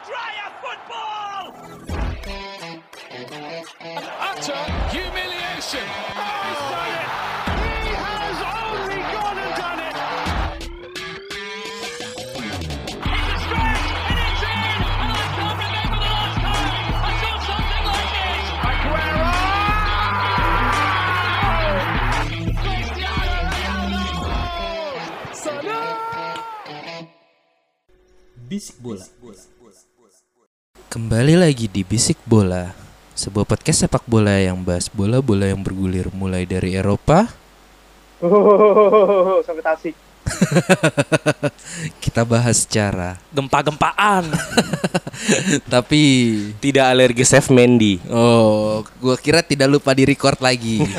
Andrea football! Utter humiliation. Oh, he's done it. He has only gone and done it. It's a stretch and it's in! And I can't remember the last time I saw something like this! Aguero! Cristiano Ronaldo! Bisik Bola. Kembali lagi di Bisik Bola, sebuah podcast sepak bola yang bahas bola-bola yang bergulir mulai dari Eropa. Oh, sampai Tasik. Kita bahas secara, gempa-gempaan. tapi Tidak alergi Chef Mendy. oh, gua kira tidak lupa di record lagi.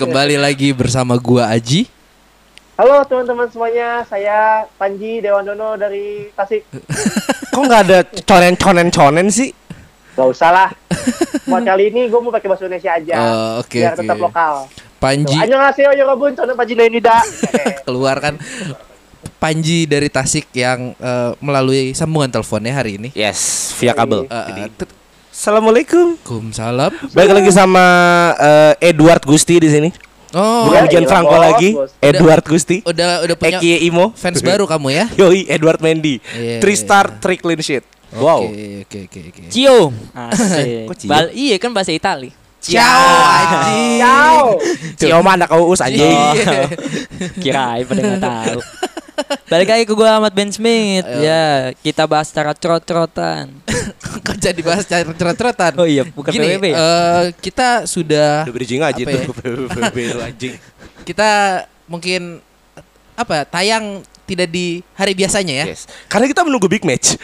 Kembali lagi bersama gua Aji. Halo teman-teman semuanya, saya Panji Dewandono dari Tasik. Kok nggak ada conen-conen-conen sih? Gak usah lah. Buat kali ini gue mau pakai bahasa Indonesia aja. Oh, oke, biar oke. tetap lokal. Panji Annyeonghaseyo yorobun, cono Panji Nida. keluar kan Panji dari Tasik yang eh, melalui sambungan telepon ya hari ini. Yes, via kabel. Tet- Assalamualaikum. Waalaikumsalam. Balik lagi sama eh, Edward Gusti di sini. Oh, Bukan Jan iya, Franco bos, lagi. bos. Edward Gusti. udah udah punya Eki Imo. fans baru kamu ya? Yoi, Edward Mendy. Iya, Three star, three clean sheet. Wow. Oke, oke, oke, oke. Cio. Asik. Kok Cio? Bal iya kan bahasa Itali. Ciao, anjing. Ciao. Cio mah anak uus anjing. Oh. Kirain pada nggak tahu. Balik lagi ke gua Ahmad Ben Smith. Ya, kita bahas secara trot-trotan. Kok jadi bahas cerot-cerotan? Oh iya, bukan Gini, PBB ya? eh, kita sudah Udah bridging aja tuh. ya? PBB lu anjing. kita mungkin apa tayang tidak di hari biasanya ya? Yes. Karena kita menunggu big match.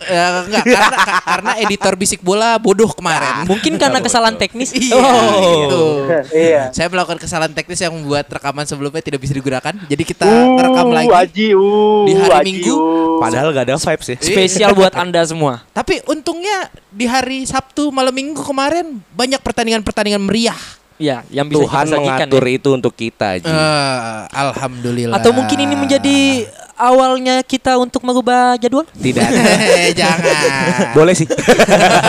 Eh, enggak karena karena editor bisik bola bodoh kemarin. Mungkin karena kesalahan teknis. Iya, Oh. gitu. Iya. Saya melakukan kesalahan teknis yang membuat rekaman sebelumnya tidak bisa digunakan. Jadi kita Uh, ngerekam lagi. Aji, uh, di hari Aji, Minggu. uh. Padahal gak ada vibes ya. Spesial buat Anda semua. Tapi untungnya di hari Sabtu malam Minggu kemarin banyak pertandingan-pertandingan meriah. Ya, yang bisa Tuhan kita sajikan mengatur ya. itu untuk kita Ji. Eh, Alhamdulillah. Atau mungkin ini menjadi awalnya kita untuk mengubah jadwal? Tidak. Eh, Jangan. Boleh sih.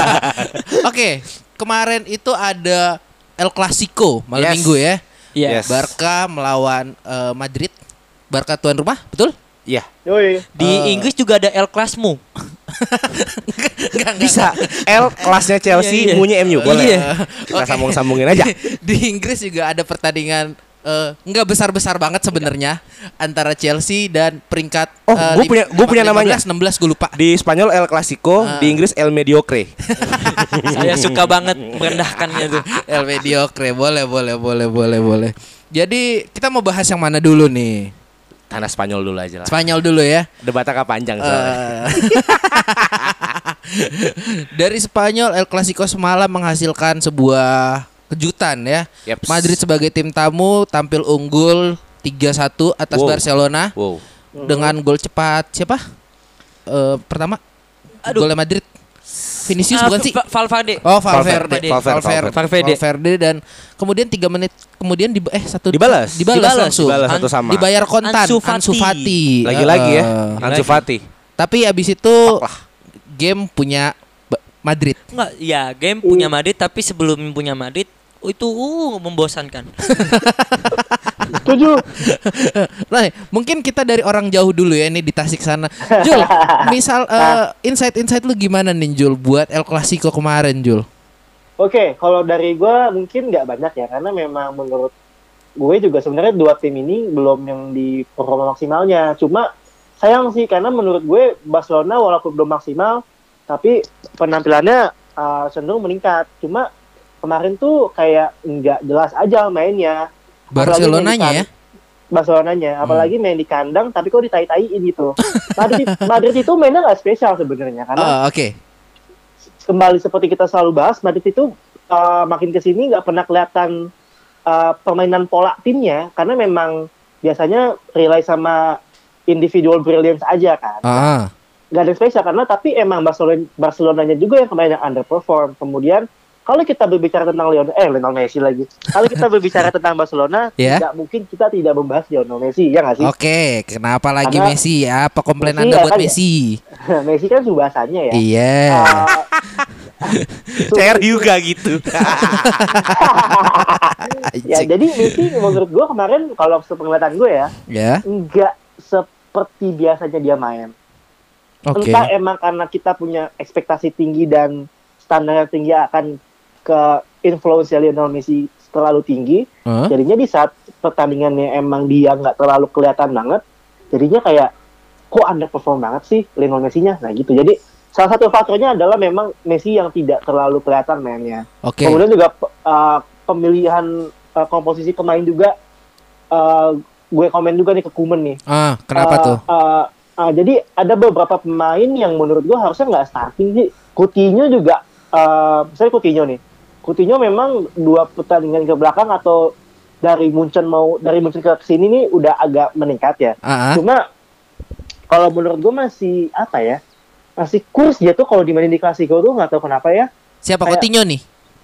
Oke, kemarin itu ada El Clasico malam Yes. Minggu ya. Iya. Yes. Barca melawan eh, Madrid. Barca tuan rumah, betul? Iya. Yoi. Di Eh. Inggris juga ada El Clasico. Enggak, enggak, Bisa. L kelasnya Chelsea, Iya, iya. MU. Boleh. Iya. Kita Oke. sambung-sambungin aja. di Inggris juga ada pertandingan eh, nggak besar-besar banget sebenarnya antara Chelsea dan peringkat Oh, eh, gua lim- punya- gua punya 15, namanya. 16 gue lupa. Di Spanyol El Clasico, Ah. di Inggris El Mediocre. Saya suka banget merendahkannya tuh. El Mediocre boleh boleh boleh boleh boleh. Jadi kita mau bahas yang mana dulu nih? Tanah Spanyol dulu aja lah. Spanyol dulu ya. Debatnya agak panjang soalnya. Eh, Dari Spanyol El Clasico semalam menghasilkan sebuah kejutan ya. Yaps. Madrid sebagai tim tamu tampil unggul 3-1 atas Wow. Barcelona Wow. dengan gol cepat siapa? Eh, pertama Aduh. golnya Madrid. Vinicius Ah, bukan sih? Va- Valverde. Oh Valverde, Valverde. Valverde, Valverde. Valverde dan kemudian tiga menit kemudian di eh satu Dibalas. dibalas, Dibalas. langsung Dibalas satu sama. dibayar kontan Ansu Ansu Fati. Fati, Lagi-lagi ya. Eh, Ansu Fati. tapi abis itu Pak lah. game punya Madrid. Enggak, ya game punya Madrid tapi sebelum punya Madrid oh, itu uh membosankan. Tujuh. Nah, mungkin kita dari orang jauh dulu ya ini di Tasik sana. Jul, misal eh, insight-insight lu gimana nih Jul buat El Clasico kemarin Jul? Oke, kalau dari gue mungkin nggak banyak ya, karena memang menurut gue juga sebenarnya dua tim ini belum yang di performa maksimalnya. Cuma sayang sih, karena menurut gue Barcelona walaupun belum maksimal, tapi penampilannya uh, cenderung meningkat. Cuma kemarin tuh kayak nggak jelas aja mainnya. Barcelonanya ya. Barcelonanya, apalagi main di kandang, tapi kok ditai-taiin gitu. Madrid, Madrid itu mainnya nggak spesial sebenarnya, karena Oh, oke. kembali seperti kita selalu bahas, Madrid itu uh, makin ke sini nggak pernah kelihatan uh, permainan pola timnya karena memang biasanya rely sama individual brilliance aja kan. Ah. Nggak ada spesial karena tapi emang Barcelona Barcelonanya juga yang kemarin yang underperform. Kemudian kalau kita berbicara tentang Lionel eh Lionel Messi lagi. Kalau kita berbicara tentang Barcelona, Ya. tidak mungkin kita tidak membahas Lionel Messi, ya nggak sih? Oke, kenapa lagi Karena- Messi? Apa komplain Messi Anda ya buat kan ya. Messi? Messi kan subasanya ya. Iya. Eh, CR juga gitu. ya jadi Messi menurut gue kemarin kalau sepenglihatan gue ya Ya. nggak seperti biasanya dia main. Oke. Entah emang karena kita punya ekspektasi tinggi dan standar tinggi akan ke influence Lionel Messi terlalu tinggi, Hah? jadinya di saat pertandingannya emang dia nggak terlalu kelihatan banget, jadinya kayak kok underperform banget sih Lionel Messi-nya. Nah gitu. Jadi salah satu faktornya adalah memang Messi yang tidak terlalu kelihatan mainnya. Oke. Kemudian juga uh, pemilihan uh, komposisi pemain juga uh, gue komen juga nih ke Kuman nih. Ah, kenapa Uh, tuh? uh, uh, jadi ada beberapa pemain yang menurut gue harusnya nggak starting sih. Coutinho juga, uh, misalnya Coutinho nih. Coutinho memang dua pertandingan ke belakang atau dari Munchen mau dari Munchen ke sini nih udah agak meningkat ya. Ah. Cuma kalau menurut gue masih apa ya? Masih kurs dia tuh kalau dimainin di Klasiko tuh nggak tahu kenapa ya. Siapa kayak- Coutinho nih?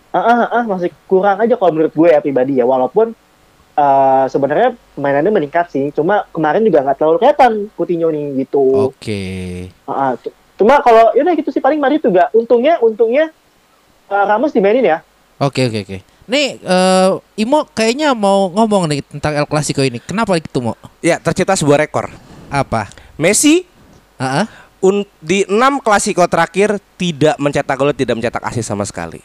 Ah, ah, ah, masih kurang aja kalau menurut gue ya pribadi ya. Walaupun eh, sebenarnya permainannya meningkat sih. Cuma kemarin juga nggak terlalu kelihatan Coutinho nih gitu. Oke. Ah, ah, c- cuma kalau yaudah gitu sih paling Madrid juga untungnya untungnya eh, Ramos dimainin ya. Oke, oke, oke. Nih, eh, Imo kayaknya mau ngomong nih tentang El Clasico ini. Kenapa gitu, Mo? ya, tercipta sebuah rekor. Apa? Messi ah. un- di 6 klasiko terakhir tidak mencetak gol, tidak mencetak assist sama sekali.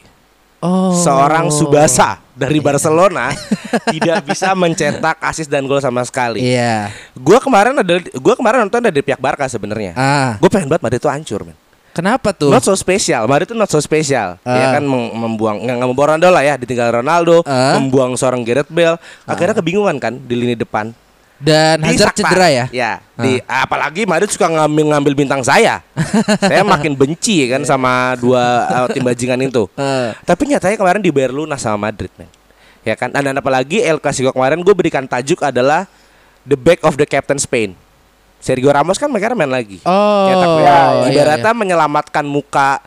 Oh. Seorang Subasa dari Barcelona tidak bisa mencetak assist dan gol sama sekali. Iya. Gua kemarin ada gua kemarin nonton dari pihak Barca sebenarnya. Ah, Gue pengen banget Madrid itu hancur, men. Kenapa tuh? Not so special. Madrid itu not so special. Ah. Ya kan mem- membuang nggak nggak membuang Ronaldo lah ya, ditinggal Ronaldo, Ah. membuang seorang Gareth Bale. Akhirnya kebingungan kan di lini depan. Dan Hazard Disaktar. cedera ya? Ya. Di apalagi Madrid suka ngambil ngambil bintang saya. saya makin benci kan sama dua uh, tim bajingan itu. Eh. Tapi nyatanya kemarin dibayar lunas sama Madrid, men. Ya kan? Dan apalagi El Clasico kemarin gue berikan tajuk adalah The Back of the Captain Spain. Sergio Ramos kan mereka main lagi. Oh, Nyetak gol. iya, iya. Ibaratnya menyelamatkan muka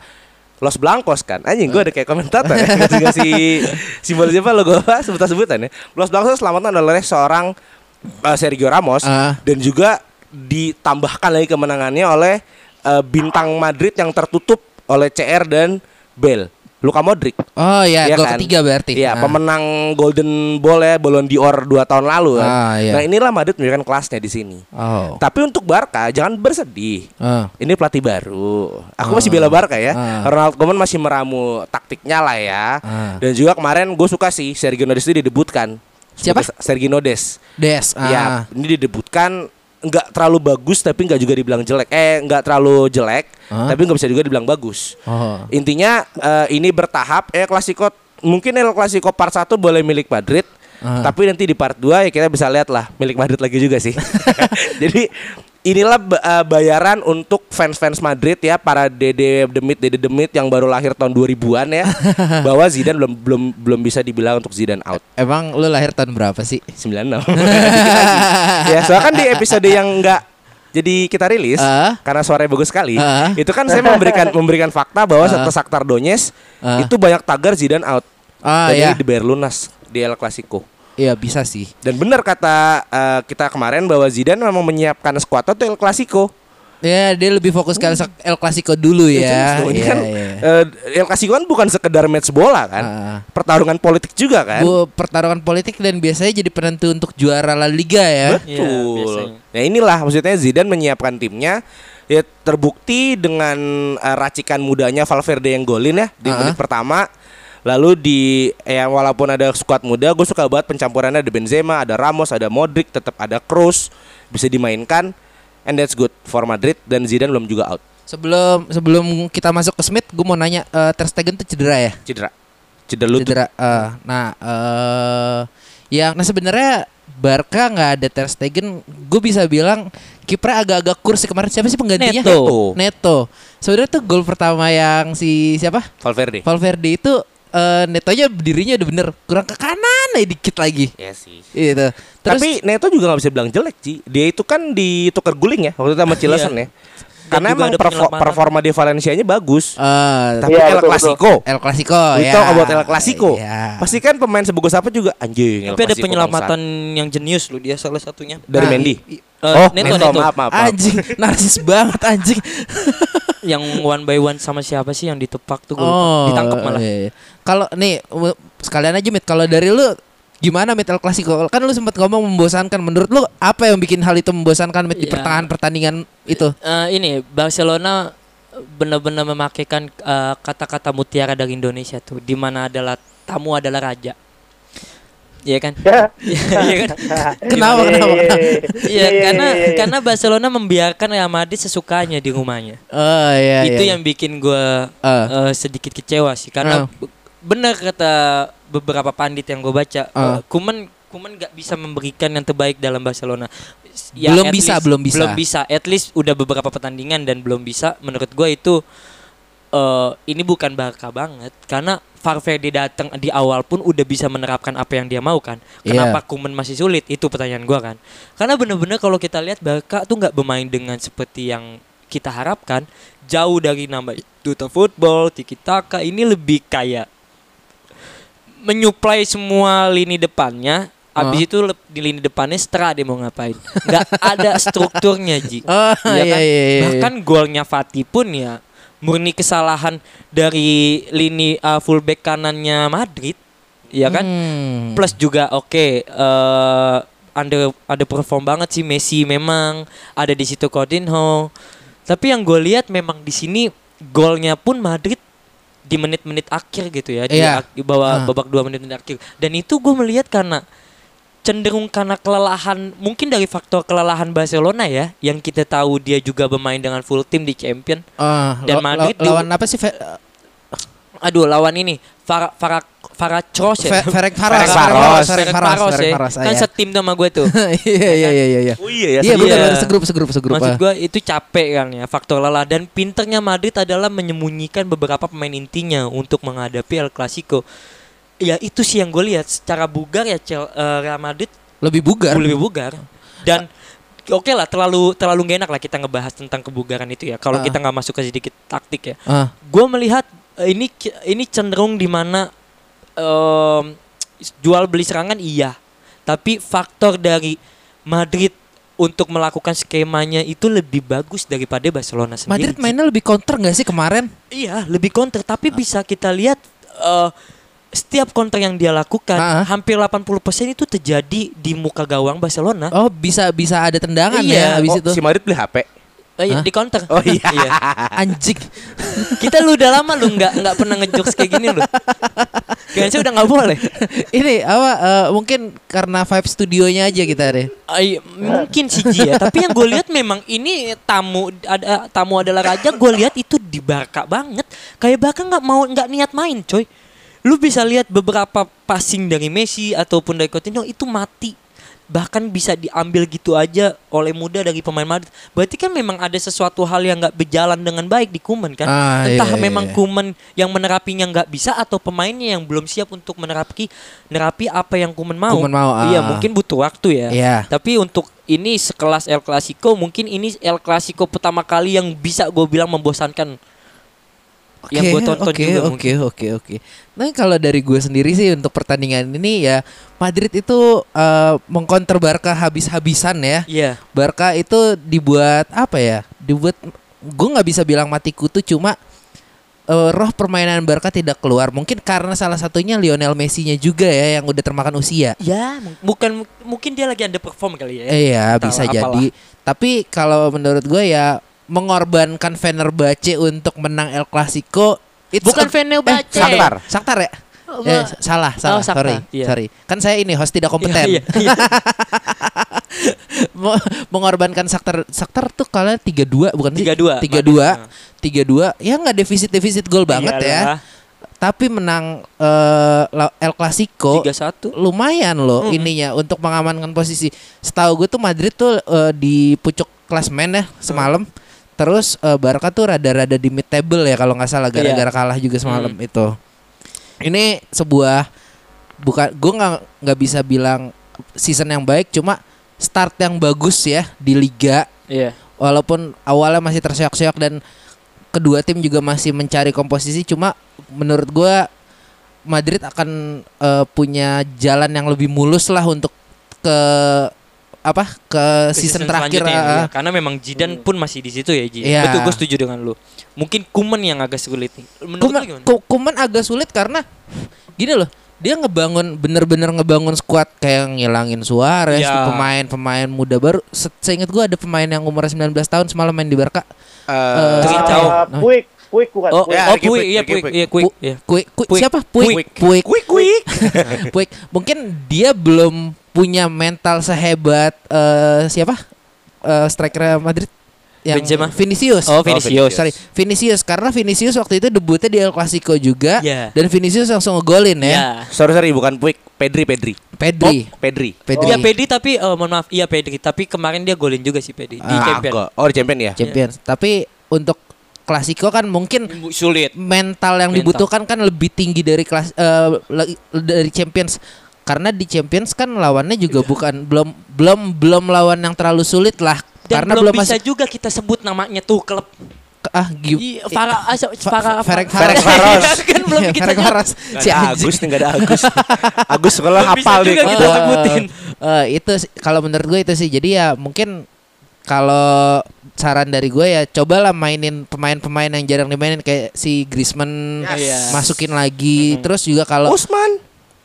Los Blancos kan Anjing gue ada kayak komentator ya Ngasih-ngasih Simbol siapa lo gue Sebutan-sebutan ya Los Blancos selamatkan oleh seorang uh, Sergio Ramos Ah. Dan juga ditambahkan lagi kemenangannya oleh uh, Bintang Madrid yang tertutup Oleh CR dan Bale Luka Modric Oh ya, Iya gol kan? ketiga berarti. Iya, Ah. pemenang Golden Ball ya, Ballon d'Or 2 tahun lalu kan. Ah, iya. Nah, inilah Madrid menunjukkan kelasnya di sini. Oh. Tapi untuk Barca jangan bersedih. Ah. Ini pelatih baru. Aku masih bela Barca ya. Ah. Ronald Koeman masih meramu taktiknya lah ya. Ah. Dan juga kemarin gue suka sih Sergio Nodes itu didebutkan. Siapa? Sergio Nodes. Des. Ah. Ya, ini didebutkan nggak terlalu bagus tapi nggak juga dibilang jelek. Eh, nggak terlalu jelek, Ah. tapi nggak bisa juga dibilang bagus. Oh. Intinya eh, ini bertahap. El Clasico mungkin El Clasico part 1 boleh milik Madrid. Ah. Tapi nanti di part 2 ya kita bisa lihat lah milik Madrid lagi juga sih. Jadi inilah eh, bayaran untuk fans-fans Madrid ya para Dede Demit Dede Demit yang baru lahir tahun 2000-an ya bahwa Zidane belum belum belum bisa dibilang untuk Zidane out. Emang lu lahir tahun berapa sih? 96. ya, soalnya kan di episode yang enggak jadi kita rilis Ah. karena suaranya bagus sekali. Ah. Itu kan saya memberikan memberikan fakta bahwa Ah. setelah Shakhtar Donetsk Ah. itu banyak tagar Zidane out. Ah Dan ya. ini dibayar lunas di El Clasico. Iya bisa sih. Dan benar kata eh, kita kemarin bahwa Zidane memang menyiapkan skuad untuk El Clasico. Ya dia lebih fokus ke El- El Clasico dulu ya. Ini Iya, kan eh, El Clasico kan bukan sekedar match bola kan. Ah. Pertarungan politik juga kan. Bu, pertarungan politik dan biasanya jadi penentu untuk juara La Liga ya. Betul. biasanya. nah inilah maksudnya Zidane menyiapkan timnya ya terbukti dengan eh, racikan mudanya Valverde yang golin ya di Ah. menit pertama. Lalu di ya walaupun ada skuad muda, gue suka banget pencampurannya ada Benzema, ada Ramos, ada Modric, tetap ada Kroos bisa dimainkan. And that's good for Madrid dan Zidane belum juga out Sebelum sebelum kita masuk ke Smith, gue mau nanya eh, Ter Stegen tuh cedera ya? cedera. Cedera lutut. Cedera. eh, nah, eh yang nah sebenarnya Barca nggak ada Ter Stegen, gue bisa bilang kipernya agak-agak kursi kemarin siapa sih penggantinya? Neto. Neto. Sebenarnya tuh gol pertama yang si siapa? Valverde. Valverde itu eh Netonya berdirinya udah bener kurang ke kanan aja dikit lagi. Ya sih. Gitu. Terus Tapi Neto juga nggak bisa bilang jelek sih. Dia itu kan ditukar guling ya waktu itu sama Cilesan ya. Karena emang ada perfor- penyelamatan. performa di Valencia-nya bagus. Eh, Tapi Iya, El Clasico. El Clasico ya. talk about El Clasico. Iya. Pasti kan pemain sebagus apa juga anjing. El Tapi ada penyelamatan yang jenius loh dia salah satunya. dari Nah, Mendy. Eh, oh, Neto, Neto, Neto. maaf, maaf, maaf. Anjing, narsis banget anjing. yang one by one sama siapa sih yang ditepak tuh gua lupa. Oh, ditangkap malah. iya, iya. Kalau nih sekalian aja Mit, kalau dari lu gimana Mit El Clasico? Kan lu sempat ngomong membosankan. Menurut lu apa yang bikin hal itu membosankan Mit di Iya. pertengahan pertandingan itu? Eh, ini Barcelona benar-benar memakaikan eh, kata-kata mutiara dari Indonesia tuh di mana adalah tamu adalah raja. Iya kan? Ya. Iya kan? Kenapa, kenapa, kenapa? Iya, karena karena Barcelona membiarkan Real Madrid sesukanya di rumahnya. Oh iya itu iya. yang bikin gue Ah. sedikit kecewa sih karena Ah. be- benar kata beberapa pandit yang gue baca Ah. eh, Kuman Kuman nggak bisa memberikan yang terbaik dalam Barcelona Belum at bisa, least- belum bisa. belum bisa at least udah beberapa pertandingan dan belum bisa menurut gue itu eh, ini bukan Barca banget karena Valverde datang di awal pun udah bisa menerapkan apa yang dia mau kan. Iya. kenapa Kuman masih sulit? Itu pertanyaan gua kan. Karena bener-bener kalau kita lihat Barca tuh nggak bermain dengan seperti yang kita harapkan. Jauh dari nama Duta Football Tiki Taka ini lebih kayak menyuplai semua lini depannya. Abis itu di lini depannya setelah dia mau ngapain. Nggak ada strukturnya Ji. Oh Iya iya kan? iya iya. Bahkan golnya Fatih pun ya murni kesalahan dari lini uh, fullback kanannya Madrid, ya kan? Hmm. Plus juga oke eh under ada perform banget sih Messi memang ada di situ Coutinho. Tapi yang gue lihat memang di sini golnya pun Madrid di menit-menit akhir gitu ya, di, Iya. di bawah Ah. babak dua menit akhir. Dan itu gue melihat karena cenderung karena kelelahan mungkin dari faktor kelelahan Barcelona ya yang kita tahu dia juga bermain dengan full tim di Champion Ah, Dan lo- lo- Madrid di- lawan apa sih? Fe- aduh lawan ini Farah Farah Farah Cros ya Fe- Ferenc Ferenc Faros. Faros. Ferenc Faros. Faros Ferenc ya Faros, ah, kan iya. setim sama gue tuh Iya iya iya iya iya. Oh iya ya. Iya sebelum- benar Iya. segrup segrup segrup. Maksud ah. gue itu capek kan ya faktor lelah dan pinternya Madrid adalah menyembunyikan beberapa pemain intinya untuk menghadapi El Clasico. Ya itu sih yang gue lihat secara bugar ya Chel- eh, Real Madrid lebih bugar. lebih bugar dan oke lah terlalu terlalu gak enak lah kita ngebahas tentang kebugaran itu ya kalau Ah. kita nggak masuk ke sedikit taktik ya. Ah. Gue melihat eh, ini ini cenderung di mana em, jual beli serangan iya, tapi faktor dari Madrid untuk melakukan skemanya itu lebih bagus daripada Barcelona sendiri. Madrid mainnya lebih counter nggak sih kemarin? Iya, lebih counter, tapi bisa kita lihat eh, setiap counter yang dia lakukan Ah. hampir 80% itu terjadi di muka gawang Barcelona. Oh bisa bisa ada tendangan Iya. ya abis Oh, itu. si Madrid beli HP. Eh, iya, Hah? di counter. Oh iya. Anjing. Kita lu udah lama lu nggak nggak pernah ngejokes kayak gini lu. Kayaknya sih udah nggak boleh. Ini apa eh, mungkin karena vibe studionya aja kita deh. Ay, mungkin sih ya, tapi yang gue lihat memang ini tamu ada tamu adalah raja. Gue lihat itu di Barca banget. Kayak Barca nggak mau nggak niat main, coy. Lu bisa lihat beberapa passing dari Messi ataupun dari Coutinho itu mati. Bahkan bisa diambil gitu aja oleh muda dari pemain Madrid. Berarti kan memang ada sesuatu hal yang nggak berjalan dengan baik di Kuman kan. Ah, Entah iya, iya, memang iya. Kuman yang menerapinya nggak bisa atau pemainnya yang belum siap untuk menerapi nerapi apa yang Kuman mau. Kuman mau, Iya, ah. mungkin butuh waktu ya. Iya. Tapi untuk ini sekelas El Clasico mungkin ini El Clasico pertama kali yang bisa gue bilang membosankan. Yang gue tonton oke, juga Oke, mungkin. oke, oke. Nah, kalau dari gue sendiri sih untuk pertandingan ini ya Madrid itu eh, mengkonter Barca habis-habisan ya. Iya. Barca itu dibuat apa ya? Dibuat gue nggak bisa bilang mati kutu cuma eh, roh permainan Barca tidak keluar. Mungkin karena salah satunya Lionel Messi-nya juga ya yang udah termakan usia. Ya, bukan mungkin dia lagi underperform kali ya. Iya Entahlah, bisa apalah. jadi. Tapi kalau menurut gue ya mengorbankan Fenerbahce untuk menang El Clasico it's Bukan a- Fenerbahce. Eh, Shakhtar. Shakhtar ya? Oh, Eh, salah, salah. Oh, sorry, iya. sorry. Kan saya ini host tidak kompeten. Iya, iya. Mo- mengorbankan Shakhtar Shakhtar tuh kalian 3-2 bukan sih? 3-2, 3-2. 3-2. Ya nggak defisit-defisit gol banget ya. Iyalah. Tapi menang la- El Clasico 3-1. lumayan loh Mm-mm. ininya untuk mengamankan posisi. Setahu gue tuh Madrid tuh eh, di pucuk klasmen ya semalam. Terus eh, Barca tuh rada-rada di mid table ya kalau nggak salah gara-gara kalah juga semalam Mm. itu. Ini sebuah bukan gue nggak nggak bisa bilang season yang baik cuma start yang bagus ya di liga Iya. walaupun awalnya masih terseok-seok dan kedua tim juga masih mencari komposisi cuma menurut gua Madrid akan eh, punya jalan yang lebih mulus lah untuk ke apa ke, Ke season, terakhir selanjutnya, ah, iya. karena memang Zidane pun masih di situ ya Ji. Iya. Betul gue setuju dengan lu. Mungkin Kuman yang agak sulit nih. Menurut Kuman, lu gimana? Ku- Kuman agak sulit karena gini loh dia ngebangun bener-bener ngebangun squad kayak ngilangin Suarez Ya. pemain-pemain muda baru Se- seingat gua ada pemain yang umur 19 tahun semalam main di Barca Eh, Trincao. Ah, Puik, Puik bukan. Oh, Puik. Ya, oh Puig, Puig, iya Puig, Puig. iya Puig, Pu- iya. Puig, Puig, Puig. siapa? Puig, Puig. Puig, Quick quick. Puig. Mungkin dia belum punya mental sehebat eh, siapa? Eh, striker Madrid yang Benzema? Vinicius. Oh, Vinicius. Sorry, Vinicius karena Vinicius waktu itu debutnya di El Clasico juga Iya. dan Vinicius langsung ngegolin ya. Iya. sorry sorry bukan quick. Pedri Pedri. Pedri. Pedri. Pedri. Iya Pedri tapi eh, mohon maaf iya Pedri tapi kemarin dia golin juga sih Pedri di Ah, champion. Kagak. Oh di champion ya. Champions. Tapi untuk Klasiko kan mungkin Sulit. mental yang Mental. dibutuhkan kan lebih tinggi dari kelas eh, le- dari Champions karena di Champions kan lawannya juga bukan belum belum belum lawan yang terlalu sulit lah Dan karena belum belum bisa masih juga kita sebut namanya tuh klub. ah gi- Iya, Farah Varos. Varos. kan belum Iya, kita. Varos. Gak Si. Agus nih gak ada Agus. Agus bisa hafal nih. kita Eh, sebutin. eh, itu kalau menurut gue itu sih jadi ya mungkin kalau saran dari gue ya cobalah mainin pemain-pemain yang jarang dimainin kayak si Griezmann Yes. masukin lagi terus juga kalau Usman.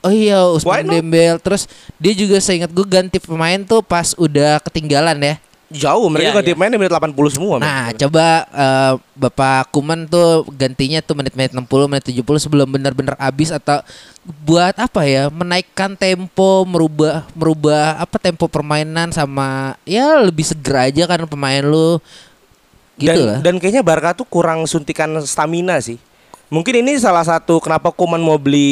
Oh iya Usman? Dembel Terus dia juga seingat gue ganti pemain tuh pas udah ketinggalan ya Jauh mereka Iya, ganti iya. main di menit 80 semua. men. Nah coba eh, Bapak Kuman tuh gantinya tuh menit-menit 60 menit 70 sebelum benar-benar habis Atau buat apa ya menaikkan tempo merubah merubah apa tempo permainan sama ya lebih seger aja kan pemain lu gitu dan, lah dan kayaknya Barca tuh kurang suntikan stamina sih. Mungkin ini salah satu kenapa Kuman mau beli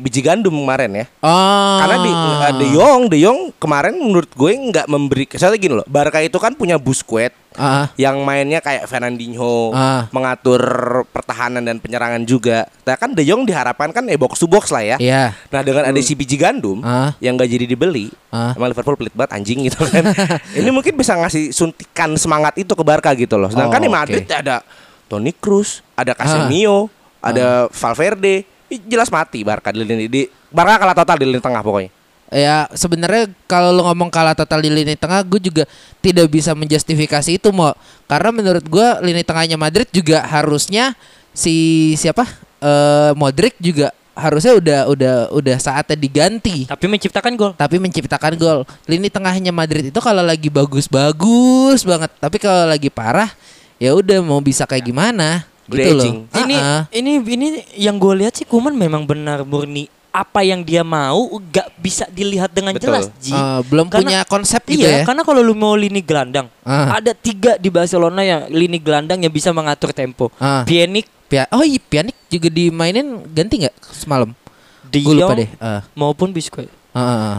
biji gandum kemarin ya. Oh Karena di uh, De Jong, De Jong kemarin menurut gue nggak memberi. Soalnya gini loh, Barca itu kan punya Busquets Ah, yang mainnya kayak Fernandinho, Ah. mengatur pertahanan dan penyerangan juga. Nah kan De Jong diharapkan kan ya box to box lah ya. Iya Nah dengan ada si biji gandum Ah. yang gak jadi dibeli, Ah. emang Liverpool pelit banget anjing gitu kan. Ini mungkin bisa ngasih suntikan semangat itu ke Barca gitu loh. Sedangkan Oh, di Madrid oke. ada Toni Kroos, ada Casemiro, ada Valverde. Ih, Jelas mati Barca di lini di Barca kalah total di lini tengah pokoknya. Ya sebenarnya kalau lu ngomong kalah total di lini tengah, gue juga tidak bisa menjustifikasi itu mau karena menurut gue lini tengahnya Madrid juga harusnya si siapa eh Modric juga harusnya udah udah udah saatnya diganti. Tapi menciptakan gol. Tapi menciptakan gol. Lini tengahnya Madrid itu kalau lagi bagus-bagus banget, tapi kalau lagi parah ya udah mau bisa kayak gimana gitu loh. Ini Ah-ah. ini ini yang gue lihat sih Kuman memang benar murni apa yang dia mau gak bisa dilihat dengan Betul. jelas Ji. Eh, belum punya Karena- konsep gitu iya, ya. karena kalau lu mau lini gelandang, Ah. ada tiga di Barcelona yang lini gelandang yang bisa mengatur tempo. Ah. Pjanic, Pia- oh iya, Pjanic juga dimainin ganti nggak semalam? De lupa deh. Ah. maupun. Ah, ah, ah.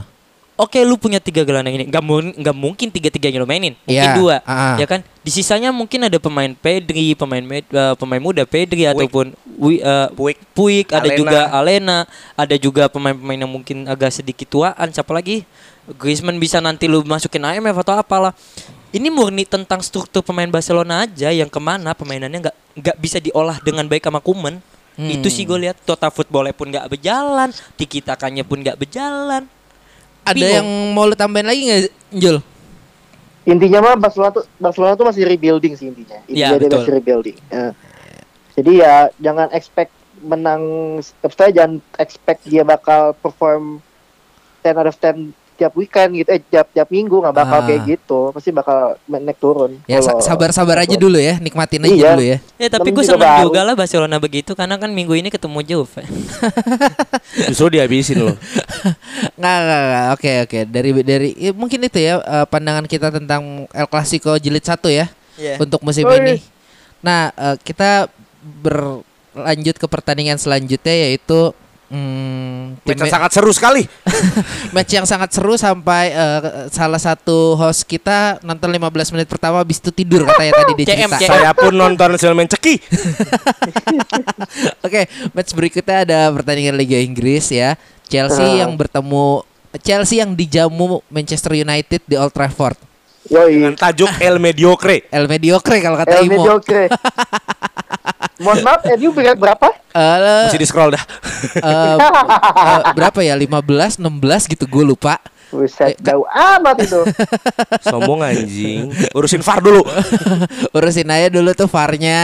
Oke, lu punya tiga gelandang ini, nggak mun- nggak mungkin tiga-tiganya lu mainin, mungkin Iya, dua, ah. ya kan? Di sisanya mungkin ada pemain Pedri, pemain med- eh, pemain muda Pedri ataupun Wi, eh, Puig. Puig, ada Alena. juga Alena, ada juga pemain-pemain yang mungkin agak sedikit tuaan, siapa lagi? Griezmann bisa nanti lu masukin IMF atau apalah. Ini murni tentang struktur pemain Barcelona aja yang ke mana pemainannya nggak nggak bisa diolah dengan baik sama Kuman. Hmm. Itu sih gue lihat total footballnya pun nggak berjalan, tiki takanya pun nggak berjalan. Ada Bingung. yang mau lu tambahin lagi nggak, Jul? Intinya mah Barcelona tuh Barcelona tuh masih rebuilding sih intinya. Intinya Iya, dia betul. masih rebuilding. Ya. Jadi ya jangan expect menang saya jangan expect dia bakal perform 10 out of 10 tiap weekend gitu eh tiap tiap minggu nggak bakal Ah. kayak gitu pasti bakal naik turun Ya sabar-sabar aja dulu ya, nikmatin aja Iya. dulu ya. Ya tapi gue juga senang baru. juga lah Barcelona begitu karena kan minggu ini ketemu Juve. Justru dihabisin loh. Nggak, nggak. Oke, oke. Dari dari ya, mungkin itu ya eh, pandangan kita tentang El Clasico jilid satu ya Iya. untuk musim ini. Nah, eh, kita berlanjut ke pertandingan selanjutnya yaitu hmm, Match yang sangat seru sekali. match yang sangat seru sampai eh, salah satu host kita nonton 15 menit pertama habis itu tidur katanya tadi dia CM, cerita. CM. Saya pun nonton Selman Ceki. Oke, match berikutnya ada pertandingan Liga Inggris ya. Chelsea Ah. yang bertemu Chelsea yang dijamu Manchester United di Old Trafford. dengan Yoi. tajuk El Mediocre. El mediocre kalau kata El Imo. mediocre. Mohon maaf, MU peringkat berapa? Eh, Masih di scroll dah. eh, eh, berapa ya? 15, 16 gitu gue lupa. Buset, jauh amat itu. Sombong anjing. Urusin VAR dulu. Urusin aja dulu tuh VAR-nya.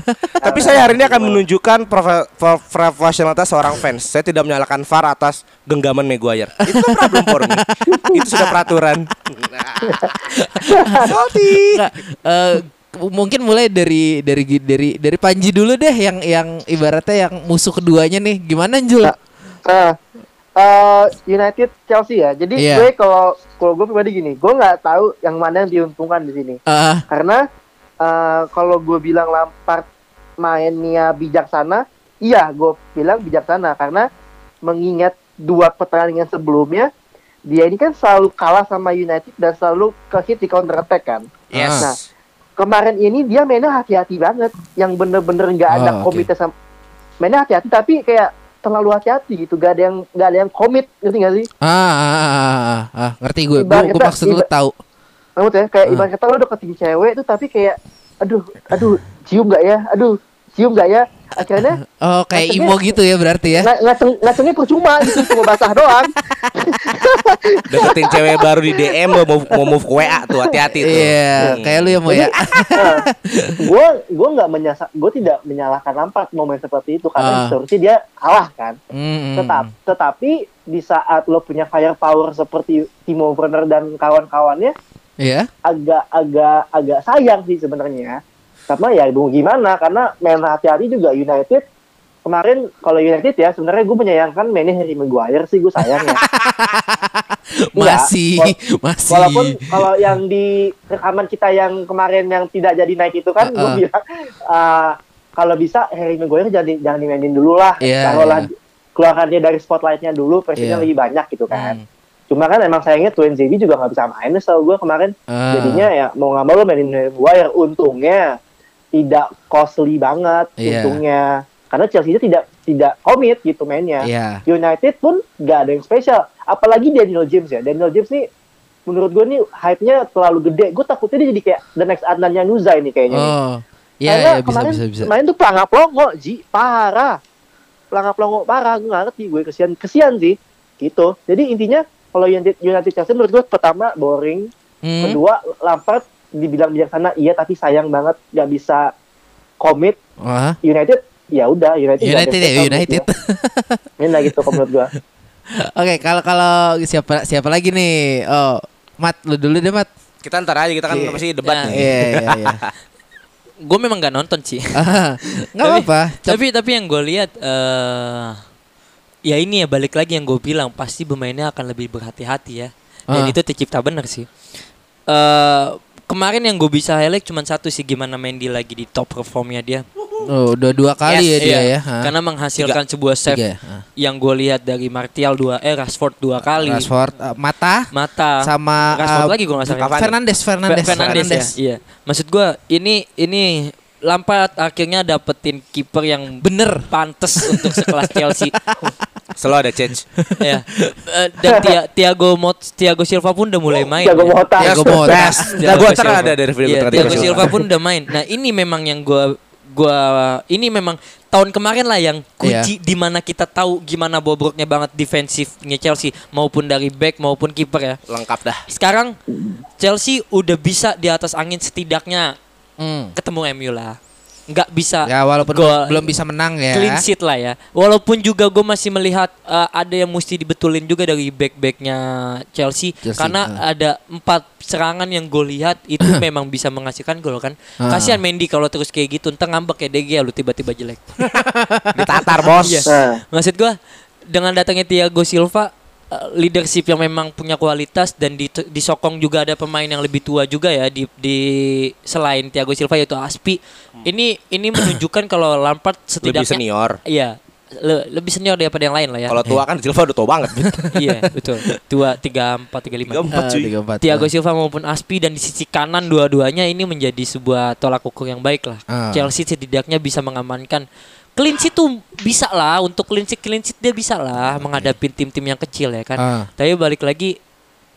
Tapi saya hari ini akan menunjukkan profe- pro- profesionalitas seorang fans. Saya tidak menyalahkan VAR atas genggaman Maguire. Itu kan problem for me. Itu sudah peraturan. Salty. Nggak, eh, mungkin mulai dari dari dari dari Panji dulu deh yang yang ibaratnya yang musuh keduanya nih. Gimana Jul? Eh, eh, United Chelsea ya. Jadi Iya. gue kalau kalau gue pribadi gini, gue nggak tahu yang mana yang diuntungkan di sini. Eh, Karena eh, kalau gue bilang Lampard mainnya bijaksana, iya gue bilang bijaksana karena mengingat dua pertandingan sebelumnya dia ini kan selalu kalah sama United dan selalu ke hit di counter attack kan. Yes. Nah, kemarin ini dia mainnya hati-hati banget, yang bener-bener nggak ada Oh, komite sama mainnya hati-hati tapi kayak terlalu hati-hati gitu, gak ada yang gak ada yang komit, ngerti gak sih? ah, ah, ah, ah, ah, ngerti gue. Gue Ibarat gue kita- maksud lu tahu. Maksud ya, kayak Ah. ibarat kata lo deketin cewek tuh tapi kayak aduh, aduh, cium gak ya? Aduh, cium gak ya? Akhirnya Oh, kayak Imo gitu ya berarti ya. ng ngaceng ngacengnya percuma gitu, cuma basah doang. Deketin cewek baru di DM mau move, mau move ke WA tuh hati-hati tuh. Iya, Hmm. kayak lu ya mau ya. gue gue nggak menyasa gue tidak menyalahkan Lampard momen seperti itu karena seharusnya dia kalah kan. Hmm, Tetap, tetapi di saat lo punya firepower seperti Timo Werner dan kawan-kawannya, Iya. agak agak agak sayang sih sebenarnya. Karena ya gimana? Karena main hati-hati juga United kemarin kalau United ya sebenarnya gue menyayangkan mainnya Harry Maguire sih gue sayang ya. Enggak, Masih, wal- masih. Walaupun kalau yang di rekaman kita yang kemarin yang tidak jadi naik itu kan gue Uh-uh. bilang uh, kalau bisa Harry Maguire jangan jangan dimainin dulu lah. Iya, Taruhlah iya. keluarkan dia dari spotlightnya dulu, presiden Iya. lebih banyak gitu kan. Hmm. Cuma kan emang sayangnya Twin ZB juga nggak bisa main setahu gue kemarin. Ah. Jadinya ya mau nggak mau lo mainin Harry Maguire. Untungnya tidak costly banget Iya. untungnya. Karena Chelsea tidak tidak komit gitu mainnya. Iya. United pun nggak ada yang spesial. Apalagi Daniel James ya. Daniel James nih menurut gue nih hype-nya terlalu gede. Gue takutnya dia jadi kayak the next Adnan Yanuza ini kayaknya. nih. Oh. Iya, Karena iya bisa kemarin bisa bisa. Main tuh pelangap longo, Ji. Parah. Pelangap longo parah. Gue nggak ngerti. Gue kesian. Kesian sih. Gitu. Jadi intinya kalau United, United Chelsea menurut gue pertama boring. Hmm. Kedua Lampard dibilang bijaksana iya tapi sayang banget nggak bisa komit. United ya udah United United ya, United. gua. Ini gitu kalau menurut gue. Oke, kalau kalau siapa siapa lagi nih? Oh, Mat, lu dulu deh, Mat. Kita ntar aja kita kan Iya. masih debat Ya. nih. Iya, iya, iya. Gue memang nggak nonton sih. Nggak Tapi- apa-apa. Tapi tapi yang gue lihat eh ya ini ya balik lagi yang gue bilang pasti pemainnya akan lebih berhati-hati ya. Dan Ah. itu tercipta benar sih. eh kemarin yang gue bisa highlight cuma satu sih gimana Mendy lagi di top performnya dia. Oh, udah dua kali ya Yes, dia iya. ya. Hah? Karena menghasilkan sebuah save Tiga ya? Ah. yang gue lihat dari Martial dua eh Rashford dua kali. Rashford, uh, Mata Mata sama Rashford uh, lagi gue nggak salah. Cavani. Fernandes, Fernandes, Fe- Fernandes, ya. Iya. Maksud gua ini ini Lampard akhirnya dapetin kiper yang bener pantes untuk sekelas Chelsea. Selalu ada change. ya. Dan Tia- Thiago Mot Thiago Silva pun udah mulai main. Thiago ya. Mota. Thiago Mota. Best. Nah, ada dari video tadi Thiago Thiago Silva pun udah main. Nah, ini memang yang gua gua ini memang tahun kemarin lah yang kunci di mana kita tahu gimana bobroknya banget defensifnya Chelsea maupun dari back maupun kiper ya. Lengkap dah. Sekarang Chelsea udah bisa di atas angin setidaknya Hmm. ketemu MU lah. Nggak bisa Ya walaupun gol- belum bisa menang ya. clean sheet lah ya. Walaupun juga gue masih melihat uh, ada yang mesti dibetulin juga dari back-backnya Chelsea, Chelsea, karena uh. ada empat serangan yang gue lihat itu memang bisa menghasilkan gol kan. Uh. Kasihan Mendy kalau terus kayak gitu, entar ngambek ya DG lu tiba-tiba jelek. Ditatar bos. Iya. Nah, Maksud gue dengan datangnya Thiago Silva uh, leadership yang memang punya kualitas dan di, disokong juga ada pemain yang lebih tua juga ya di, di selain Thiago Silva yaitu Aspi. Ini ini menunjukkan kalau Lampard setidaknya Lebih senior. Iya, le- lebih senior daripada yang lain lah ya. Kalau tua kan Silva udah tua banget. iya, betul. Tua 34 35. Tiga empat Ah, cuy. tiga, empat. Thiago Silva maupun Aspi dan di sisi kanan dua-duanya ini menjadi sebuah tolak ukur yang baik lah. Ah. Chelsea setidaknya bisa mengamankan clean sheet tuh bisa lah untuk clean sheet clean sheet dia bisa lah menghadapi tim-tim yang kecil ya kan. Ah. Tapi balik lagi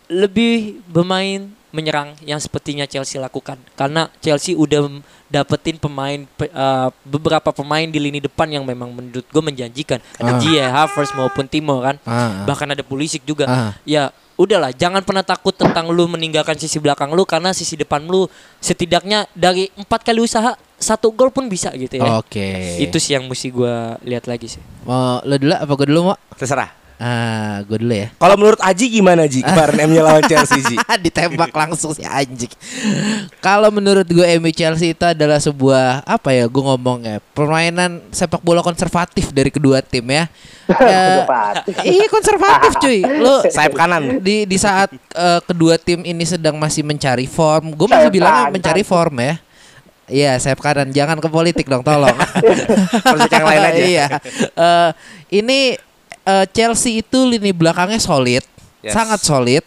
lebih bermain menyerang yang sepertinya Chelsea lakukan karena Chelsea udah dapetin pemain pe- eh, beberapa pemain di lini depan yang memang menurut gue menjanjikan Ah. ada Ziyech, Havertz maupun Timo kan Ah. bahkan ada Pulisic juga Ah. ya udahlah jangan pernah takut tentang lu meninggalkan sisi belakang lu karena sisi depan lu setidaknya dari empat kali usaha satu gol pun bisa gitu ya Oke. itu sih yang mesti gua lihat lagi sih Mau lo dulu apa gue dulu mau? Terserah. Ah, gue dulu ya. Kalau menurut Aji gimana Ji kemarin MU lawan Chelsea Ji? Ditembak langsung si anjing. Kalau menurut gue MU Chelsea itu adalah sebuah apa ya? Gue ngomong ya permainan sepak bola konservatif dari kedua tim ya. Konservatif. iya konservatif cuy. Lo Sayap kanan. di di saat eh, kedua tim ini sedang masih mencari form, gue masih bilang mencari form ya. Iya, sayap kanan. Jangan ke politik dong, tolong. Yang lain aja. iya. Eh, ini eh, Chelsea itu lini belakangnya solid, Yes. sangat solid.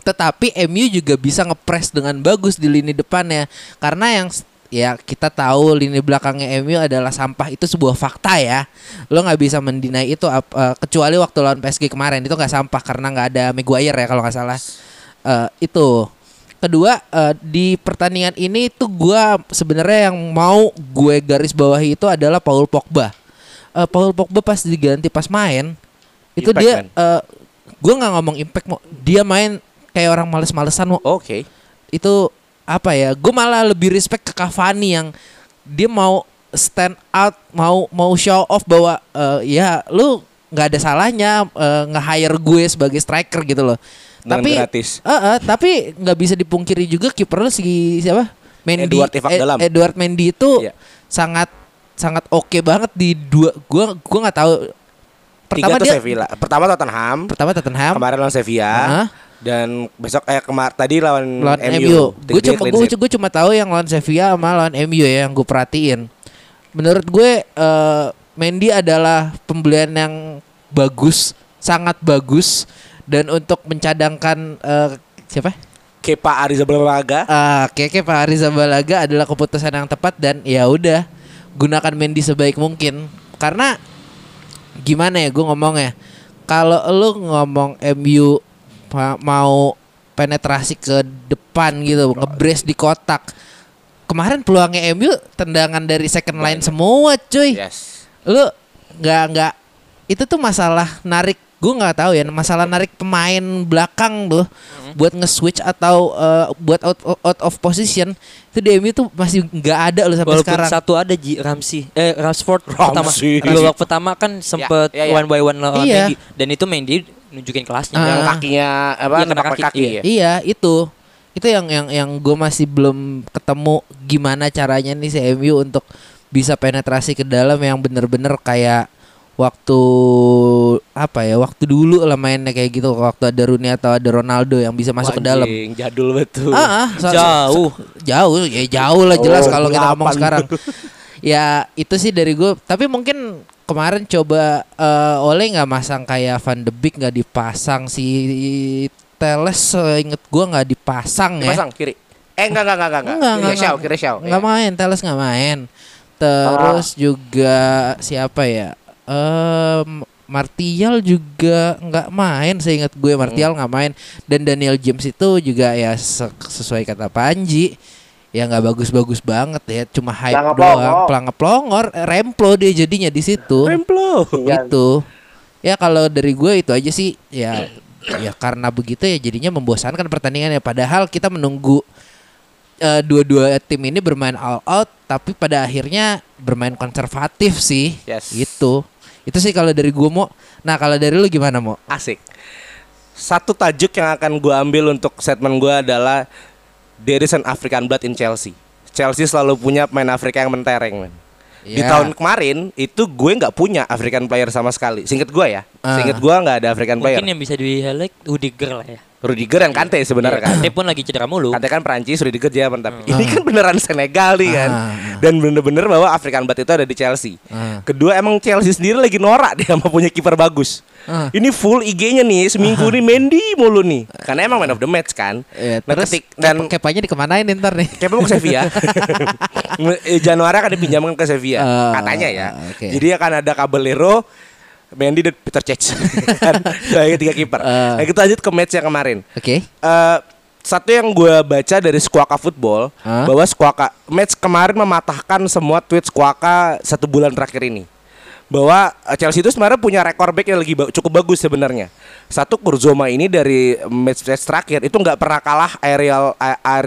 Tetapi MU juga bisa ngepres dengan bagus di lini depannya karena yang ya kita tahu lini belakangnya MU adalah sampah itu sebuah fakta ya. Lo nggak bisa mendinai itu eh, kecuali waktu lawan PSG kemarin itu nggak sampah karena nggak ada Maguire ya kalau nggak salah. Eh, itu kedua eh, di pertandingan ini tuh gua sebenarnya yang mau gue garis bawahi itu adalah Paul Pogba. Eh, Paul Pogba pas diganti pas main itu Impact, dia man. eh, gua nggak ngomong impact mau dia main kayak orang males-malesan mau Oke. itu apa ya gue malah lebih respect ke Cavani yang dia mau stand out mau mau show off bahwa eh, ya lu nggak ada salahnya eh, nge-hire gue sebagai striker gitu loh Dengan tapi gratis. eh, eh, tapi nggak bisa dipungkiri juga kiper lu si siapa Mendy Edward Tifak Ed- Dalam. Edward Mendy itu Iya. sangat sangat oke banget di dua gua gua nggak tahu Tiga pertama tuh dia Sevilla. Pertama Tottenham. pertama Tottenham Kemarin lawan Sevilla. Hah? Dan besok eh kemar tadi lawan, lawan MU. MU. Gue Tiga cuma gue gue cuma tahu yang lawan Sevilla sama lawan MU ya yang gue perhatiin. Menurut gue eh, Mendy adalah pembelian yang bagus, sangat bagus dan untuk mencadangkan eh, siapa? Kepa Arrizabalaga. Ah, Keke Pak Ariza Balaga adalah keputusan yang tepat dan ya udah gunakan Mendy sebaik mungkin. Karena gimana ya gue ngomongnya kalau lu ngomong MU ma- mau penetrasi ke depan gitu ngebres di kotak kemarin peluangnya MU tendangan dari second line semua cuy. Yes. lu nggak nggak itu tuh masalah narik gue nggak tahu ya masalah narik pemain belakang tuh buat nge-switch atau eh, buat out, out of position itu di MU tuh masih nggak ada loh sampai Walaupun sekarang satu ada Ji Ramsey eh Rashford pertama Ramsey. di babak pertama kan sempet Ya, ya, ya. one by one lawan Iya. Mendy dan itu Mendy nunjukin kelasnya. Yang kakinya apa? Iya, kena kaki, kaki, iya. ya. iya itu itu yang yang yang gue masih belum ketemu gimana caranya nih si MU untuk bisa penetrasi ke dalam yang bener-bener kayak waktu apa ya waktu dulu lah mainnya kayak gitu waktu ada Rooney atau ada Ronaldo yang bisa masuk ke dalam Jadul betul. Ah, ah, so- Jauh. so- jauh ya jauh lah jelas Oh, kalau kita ngomong sekarang. ya itu sih dari gue. Tapi mungkin kemarin coba eh, Ole nggak masang kayak Van de Beek nggak dipasang si Teles inget gue nggak dipasang ya. Pasang kiri. Eh enggak enggak enggak enggak. Enggak, Kiri enggak, Shaw, enggak. kiri Shaw. Nggak main, Teles nggak main. Terus juga siapa ya? Eh Martial juga nggak main, saya ingat gue Martial nggak main dan Daniel James itu juga ya se- sesuai kata Panji ya nggak bagus-bagus banget ya, cuma hype Pelangap-pelongor. doang, pelangap-pelongor, eh, remplo dia jadinya di situ. Remplo. Iya. Gitu. Ya kalau dari gue itu aja sih ya ya karena begitu ya jadinya membosankan pertandingannya padahal kita menunggu eh, dua-dua tim ini bermain all out tapi pada akhirnya bermain konservatif sih Yes. gitu itu sih kalau dari gue mau nah kalau dari lu gimana mau Asik. Satu tajuk yang akan gue ambil untuk statement gue adalah There is an African blood in Chelsea. Chelsea selalu punya pemain Afrika yang mentereng, men. Di Ya. tahun kemarin itu gue nggak punya African player sama sekali. Singkat gue ya, Ah. singkat gue nggak ada African player. mungkin yang bisa di highlight Rudiger lah ya Rudiger dan Kante sebenarnya kan. Kante pun lagi cedera mulu Kante kan Prancis, Rudiger Jerman tapi ini kan beneran Senegal nih kan. Ah. Dan bener-bener bahwa African blood itu ada di Chelsea. Ah. Kedua emang Chelsea sendiri lagi norak dia sama punya kiper bagus. Ah. Ini full IG-nya nih seminggu nih Mendy mulu nih. Karena emang man of the match kan. ya, Nah, terus ketik- dan kepanya dikemanain ntar nih Kayak mau ke Sevilla. Eh, Januari akan dipinjamkan ke Sevilla Ah, katanya ya. oke. Jadi akan ada Caballero, Mendy dan Peter Cech. kan sebagai tiga kiper. Ah. Nah, kita lanjut ke match yang kemarin. oke Eh satu yang gue baca dari Squawka Football Hah? bahwa Squawka match kemarin mematahkan semua tweet Squawka satu bulan terakhir ini. Bahwa eh, Chelsea itu sebenarnya punya rekor back yang lagi ba- cukup bagus sebenarnya. Satu Kurzoma ini dari match match terakhir itu nggak pernah kalah aerial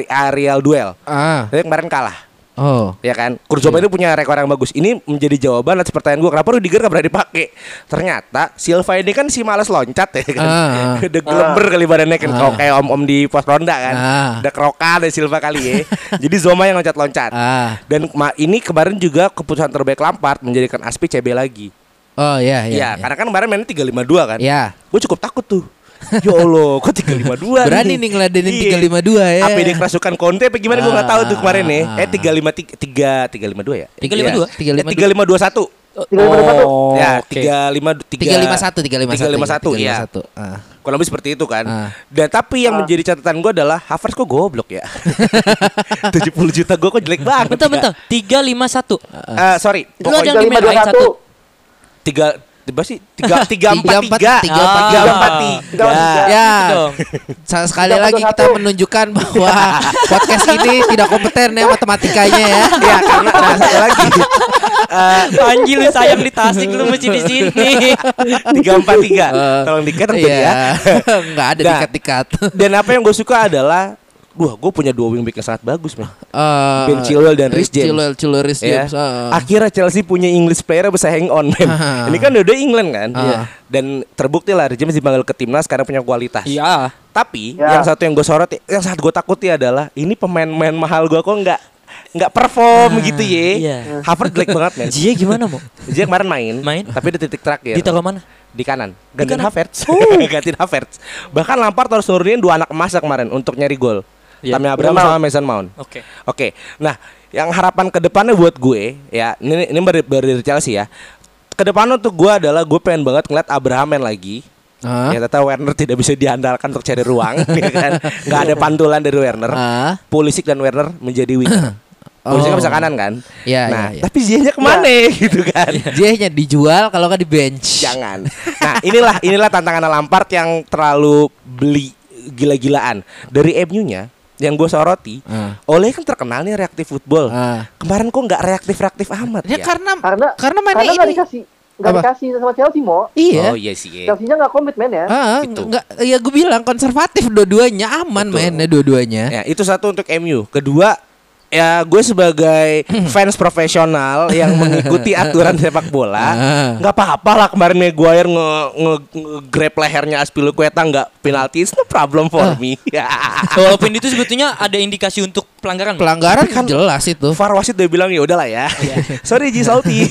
aerial duel. Ah. Tapi kemarin kalah. Oh. Ya kan, Kurzoma ini punya rekor yang bagus. Ini menjadi jawaban atas pertanyaan gue kenapa Rudiger gak pernah dipakai. Ternyata Silva ini kan si males loncat ya kan. Ah. Udah gelember kali badannya kan kalau kayak om-om di pos ronda kan. Ah. Udah kerokan dari Silva kali ya. Jadi Zoma yang loncat-loncat. Ah. Dan ini kemarin juga keputusan terbaik Lampard menjadikan Aspi CB lagi. Oh iya iya. Iya, karena kan kemarin mainnya 352 kan. Iya. Gue cukup takut tuh. Ya Allah, kok 352 Berani nih ngeladenin Iya. 352 ya. APD kerasukan Conte apa gimana gue gak tahu tuh kemarin nih. Ah. Eh 353 352 ya? 352? Iya. 352. Eh, 3521. Tiga lima satu. Oh, ya, oke. 351 351 351 351 ya. 351. Ah. Kurang lebih seperti itu kan. Ah. Dan tapi yang menjadi catatan gue adalah Havertz kok goblok ya. 70 juta gue kok jelek banget. Bentar, ya. bentar. 351. Eh, sorry. Lu ada yang Tiga di lima main dua lain satu. satu. Tiga tiba sih tiga tiga empat tiga Tiga empat- tiga empat tiga empat Tiga tiga. Ya, Gitu sekali Tiga lagi kita menunjukkan bahwa podcast ini tidak kompeten ya matematikanya ya. ya karena nah, satu lagi Eh, Anjir lu sayang di Tasik lu mesti di sini. tiga empat tiga Eh, tolong dikat Iya. ya Enggak ada Nah. dikat-dikat. dan apa yang gue suka adalah Wah, gue punya dua wingback yang sangat bagus, man. Eh, Ben Chilwell dan Reece James. Chilwell, Chilwell, Reece Ya. James. eh. Akhirnya Chelsea punya English player yang bisa hang on, man. Ah. Ini kan udah England kan. Ah. Dan terbukti lah Reece James dipanggil ke timnas karena punya kualitas. Iya. Tapi Ya. yang satu yang gue sorot, yang sangat gue takuti adalah ini pemain-pemain mahal gue kok nggak nggak perform gitu ya. iya. Havertz jelek banget, man. Jia gimana mau? Dia kemarin main, Main. tapi di titik terakhir Ditaruh mana? di kanan. Gantiin? Havertz. Gantiin Havertz. Bahkan Lampard harus nurunin dua anak emas kemarin untuk nyari gol. Iya. Tammy Abraham sama Mason Mount. Oke. Oke. Nah, yang harapan ke depannya buat gue ya, ini ini baru dari Chelsea ya. Ke depan untuk gue adalah gue pengen banget ngeliat Abraham main lagi. Ah. Ya, ternyata Werner tidak bisa diandalkan untuk cari ruang, ya kan? Nggak ada pantulan dari Werner. Ah. Pulisic dan Werner menjadi winger. Pulisic kan Oh. bisa kanan kan? Iya, nah, iya, iya. tapi ke mana gitu kan? Dia hanya dijual kalau nggak di bench. Jangan. Nah, inilah inilah tantangan Lampard yang terlalu beli gila-gilaan. Dari MU-nya yang gue soroti, Ah. Oleh kan terkenal nih reaktif football. Ah. Kemarin kok nggak reaktif-reaktif amat Ya, ya? karena Karena karena mainnya karena ini. dikasih nggak Apa? dikasih sama Chelsea mo. Iya. Oh iya sih. Chelsea-nya nggak komitmen ya. Ah, Itu. enggak ya gue bilang konservatif dua-duanya aman mainnya dua-duanya. Ya, itu satu untuk MU. Kedua, ya gue sebagai fans profesional yang mengikuti aturan sepak bola, Ah. nggak apa-apa lah kemarin Maguire nge, nge, nge-grab lehernya Aspilicueta nggak penalti, it's no problem for me. Ya. Walaupun itu sebetulnya ada indikasi untuk pelanggaran. Pelanggaran kan jelas itu. VAR wasit udah bilang ya udahlah ya. Sorry Ji Salty.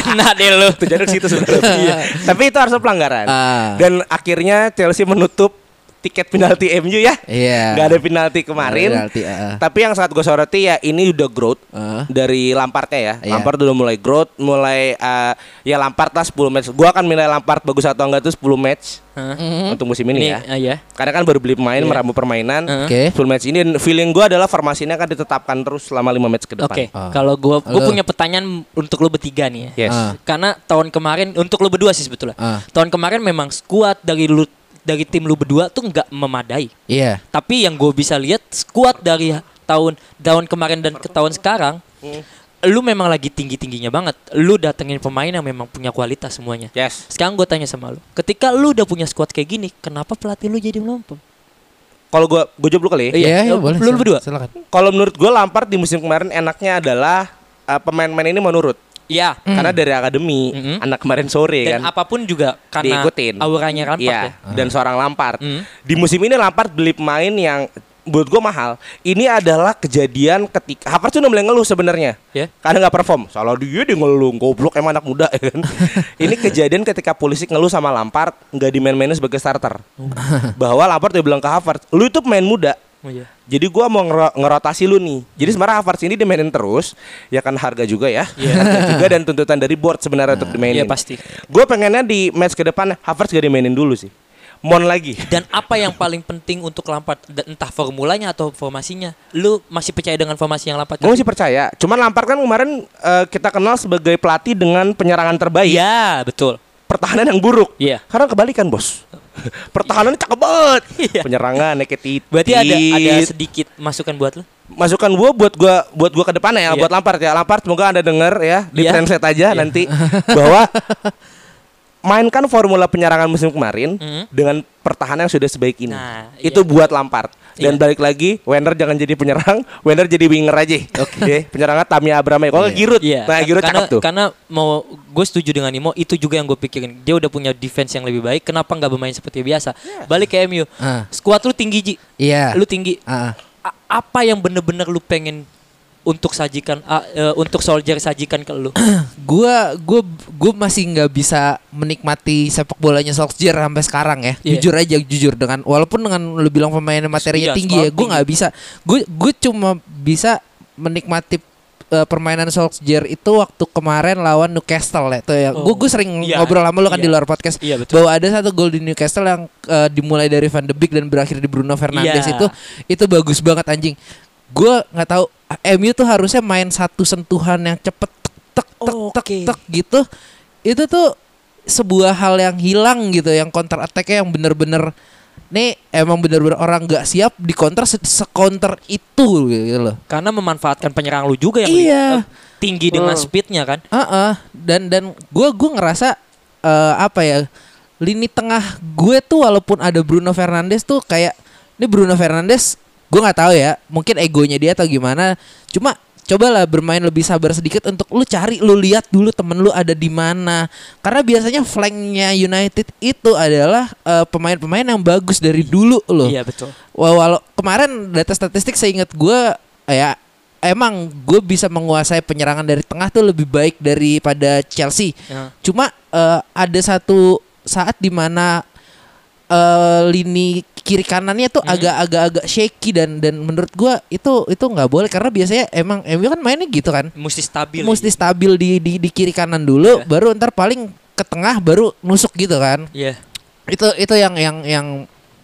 Kena deh lu. itu jarak situ sebenarnya. Tapi itu harusnya pelanggaran. Ah. Dan akhirnya Chelsea menutup tiket penalti MU ya. Iya. Nggak ada penalti kemarin. Penalti, ah. Tapi yang sangat gue soroti ya ini udah growth Ah. dari Lampardnya ya. Iya. Lampard udah mulai growth, mulai eh, ya Lampard lah 10 match. Gua akan nilai Lampard bagus atau enggak tuh 10 match Hah? untuk musim ini, Ini ya. ah, ya. Karena kan baru beli pemain, Iya. meramu permainan. Heeh. Oke. 10 match ini dan feeling gua adalah formasinya akan ditetapkan terus selama 5 match ke depan. Oke, Ah. kalau gua gua Halo. punya pertanyaan untuk lu bertiga nih ya. Yes. Ah. Karena tahun kemarin untuk lu berdua sih sebetulnya. Ah. Tahun kemarin memang skuad dari lu dari tim lu berdua tuh nggak memadai. Iya. Tapi yang gue bisa lihat skuad dari tahun tahun kemarin dan ke tahun sekarang, lu memang lagi tinggi tingginya banget. Lu datengin pemain yang memang punya kualitas semuanya. Yes. Sekarang gue tanya sama lu, ketika lu udah punya skuad kayak gini, kenapa pelatih lu jadi melempem? Kalau gua gua jawab kali ya. Iya, Iya, iya, lu- boleh. lu silakan, berdua. Silakan. Kalau menurut gue Lampard di musim kemarin enaknya adalah uh, pemain-pemain ini menurut Iya. karena dari akademi Mm-mm. anak kemarin sore Dan kan apa pun juga karena diikutin. auranya Lampard Iya, ya. dan seorang Lampard. Mm. Di musim ini Lampard beli pemain yang buat gue mahal. Ini adalah kejadian ketika Havertz tuh udah mulai ngeluh sebenarnya. Ya. Karena nggak perform. Salah dia dia ngeluh, goblok emang anak muda ya kan. ini kejadian ketika Pulisic ngeluh sama Lampard nggak dimain-mainin sebagai starter. Bahwa Lampard udah bilang ke Havertz, "Lu itu pemain muda, Oh, iya. jadi gua mau ngero- ngerotasi lu nih. Jadi sebenarnya Havertz ini dimainin terus, ya kan harga juga ya. Harga juga dan tuntutan dari board sebenarnya untuk dimainin. Iya, pasti. Gue pengennya di match ke depan Havertz gak dimainin dulu sih. Mon lagi. Dan apa yang paling penting untuk Lampard entah formulanya atau formasinya? Lu masih percaya dengan formasi yang Lampard? Gue masih percaya. Cuman Lampard kan kemarin eh, kita kenal sebagai pelatih dengan penyerangan terbaik. Iya, betul. Pertahanan yang buruk. Iya. Karena kebalikan bos. Pertahanannya cakep banget. Iya. Penyerangan titit. Berarti ada ada sedikit masukan buat lu? masukan gua buat gua buat gua ke depannya ya, Iya. buat Lampard ya. Lampard semoga Anda denger ya, di Iya. translate aja nanti bahwa mainkan formula penyerangan musim kemarin Hmm. dengan pertahanan yang sudah sebaik ini. Nah, Itu iya. buat Lampard. Dan Iya. balik lagi, Werner jangan jadi penyerang, Werner jadi winger aja. Oke. Penyerangnya Tammy Abraham ya. Kalau nggak Giroud. Iya. Nah, Giroud karena, cakep tuh. Karena mau gue setuju dengan Imo, itu juga yang gue pikirin. Dia udah punya defense yang lebih baik. Kenapa nggak bermain seperti biasa? Balik ke MU. Ah. Squad lu tinggi Ji. Iya. Lu tinggi. Ah, A- apa yang bener-bener lu pengen untuk sajikan ah, eh, untuk soldier sajikan ke lu? gua gua gua masih nggak bisa menikmati sepak bolanya Solskjaer sampai sekarang ya. Iya. Jujur aja jujur dengan walaupun dengan lu bilang pemain materinya Iya, tinggi ya, gua nggak bisa. Gue gue cuma bisa menikmati eh, permainan Solskjaer itu waktu kemarin lawan Newcastle ya. Tuh ya. Oh. Gue gue sering Iya, ngobrol sama lu kan iya. di luar podcast Iya, betul. bahwa ada satu gol di Newcastle yang eh, dimulai dari Van de Beek dan berakhir di Bruno Fernandes Iya. itu itu bagus banget anjing. Gue nggak tahu MU tuh harusnya main satu sentuhan yang cepet tek tek tek Oh, tek oke. tek gitu. Itu tuh sebuah hal yang hilang gitu yang counter attack-nya yang bener-bener nih emang bener-bener orang nggak siap di counter se counter itu gitu loh. Karena memanfaatkan penyerang lu juga yang Iya. eh, tinggi dengan speednya kan. Heeh. dan dan gue gue ngerasa eh, apa ya lini tengah gue tuh walaupun ada Bruno Fernandes tuh kayak ini Bruno Fernandes gue nggak tahu ya mungkin egonya dia atau gimana cuma cobalah bermain lebih sabar sedikit untuk lu cari lu lihat dulu temen lu ada di mana karena biasanya flanknya United itu adalah eh, pemain-pemain yang bagus dari dulu loh Iya betul. Walau kemarin data statistik seingat gue ya emang gue bisa menguasai penyerangan dari tengah tuh lebih baik daripada Chelsea. Ya. Cuma eh, ada satu saat di eh, lini kiri kanannya tuh Hmm. agak-agak agak shaky dan dan menurut gue itu itu nggak boleh karena biasanya emang MU kan mainnya gitu kan. Mesti stabil. Mesti stabil di di, di kiri kanan dulu, Iya. baru ntar paling ke tengah baru nusuk gitu kan Iya. itu itu yang yang yang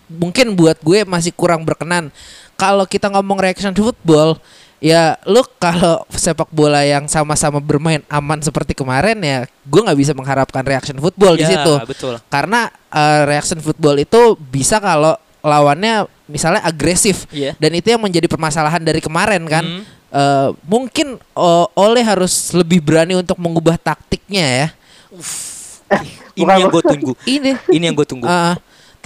mungkin buat gue masih kurang berkenan kalau kita ngomong reaction football ya lu kalau sepak bola yang sama-sama bermain aman seperti kemarin ya gue nggak bisa mengharapkan reaction football di Ya, situ betul. karena eh, reaction football itu bisa kalau lawannya misalnya agresif Iya. dan itu yang menjadi permasalahan dari kemarin kan Hmm. Eh, mungkin eh, Oleh harus lebih berani untuk mengubah taktiknya ya Ini Bukan, yang gue tunggu. ini Ini yang gue tunggu.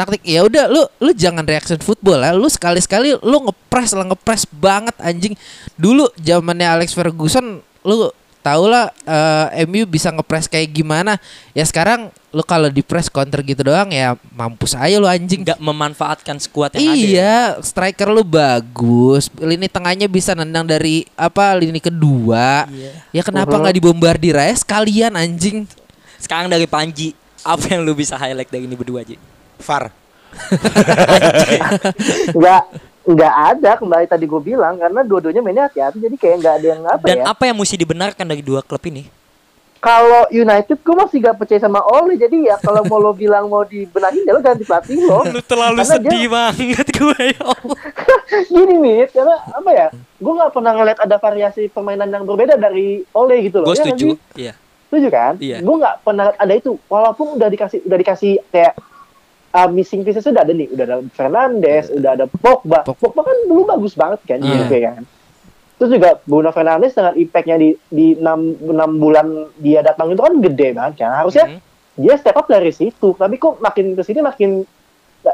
Taktik ya udah lu lu jangan reaction football lah lu sekali sekali lu ngepres lah ngepres banget anjing dulu zamannya Alex Ferguson lu tau lah eh, MU bisa ngepres kayak gimana ya sekarang lu kalau di press counter gitu doang ya mampus aja lu anjing Nggak memanfaatkan skuad yang ada. ya. iya striker lu bagus lini tengahnya bisa nendang dari apa lini kedua Iya. ya kenapa nggak dibombardir aja sekalian anjing Sekarang dari Panji, apa yang lu bisa highlight dari ini berdua aja? VAR. nggak nggak ada kembali tadi gue bilang karena dua-duanya mainnya hati-hati jadi kayak nggak ada yang apa Dan ya apa yang mesti dibenarkan dari dua klub ini? kalau United gue masih gak percaya sama Ole jadi ya kalau mau lo bilang mau dibenahin ya lo ganti pelatih lo Lu terlalu Karena dia- sedih banget gue ya gini nih karena apa ya gue nggak pernah ngeliat ada variasi permainan yang berbeda dari Ole gitu loh Gue Ya nggak setuju. Iya. setuju kan Iya. gue nggak pernah ada itu walaupun udah dikasih udah dikasih kayak uh, missing pieces udah ada nih. Udah ada Fernandes udah ada Pogba. Pog- Pogba kan dulu bagus banget kan Iya. juga kan terus juga Bruno Fernandes dengan impactnya di di enam enam bulan dia datang itu kan gede banget kan. Harusnya Mhm. dia step up dari situ. Tapi kok makin ke sini makin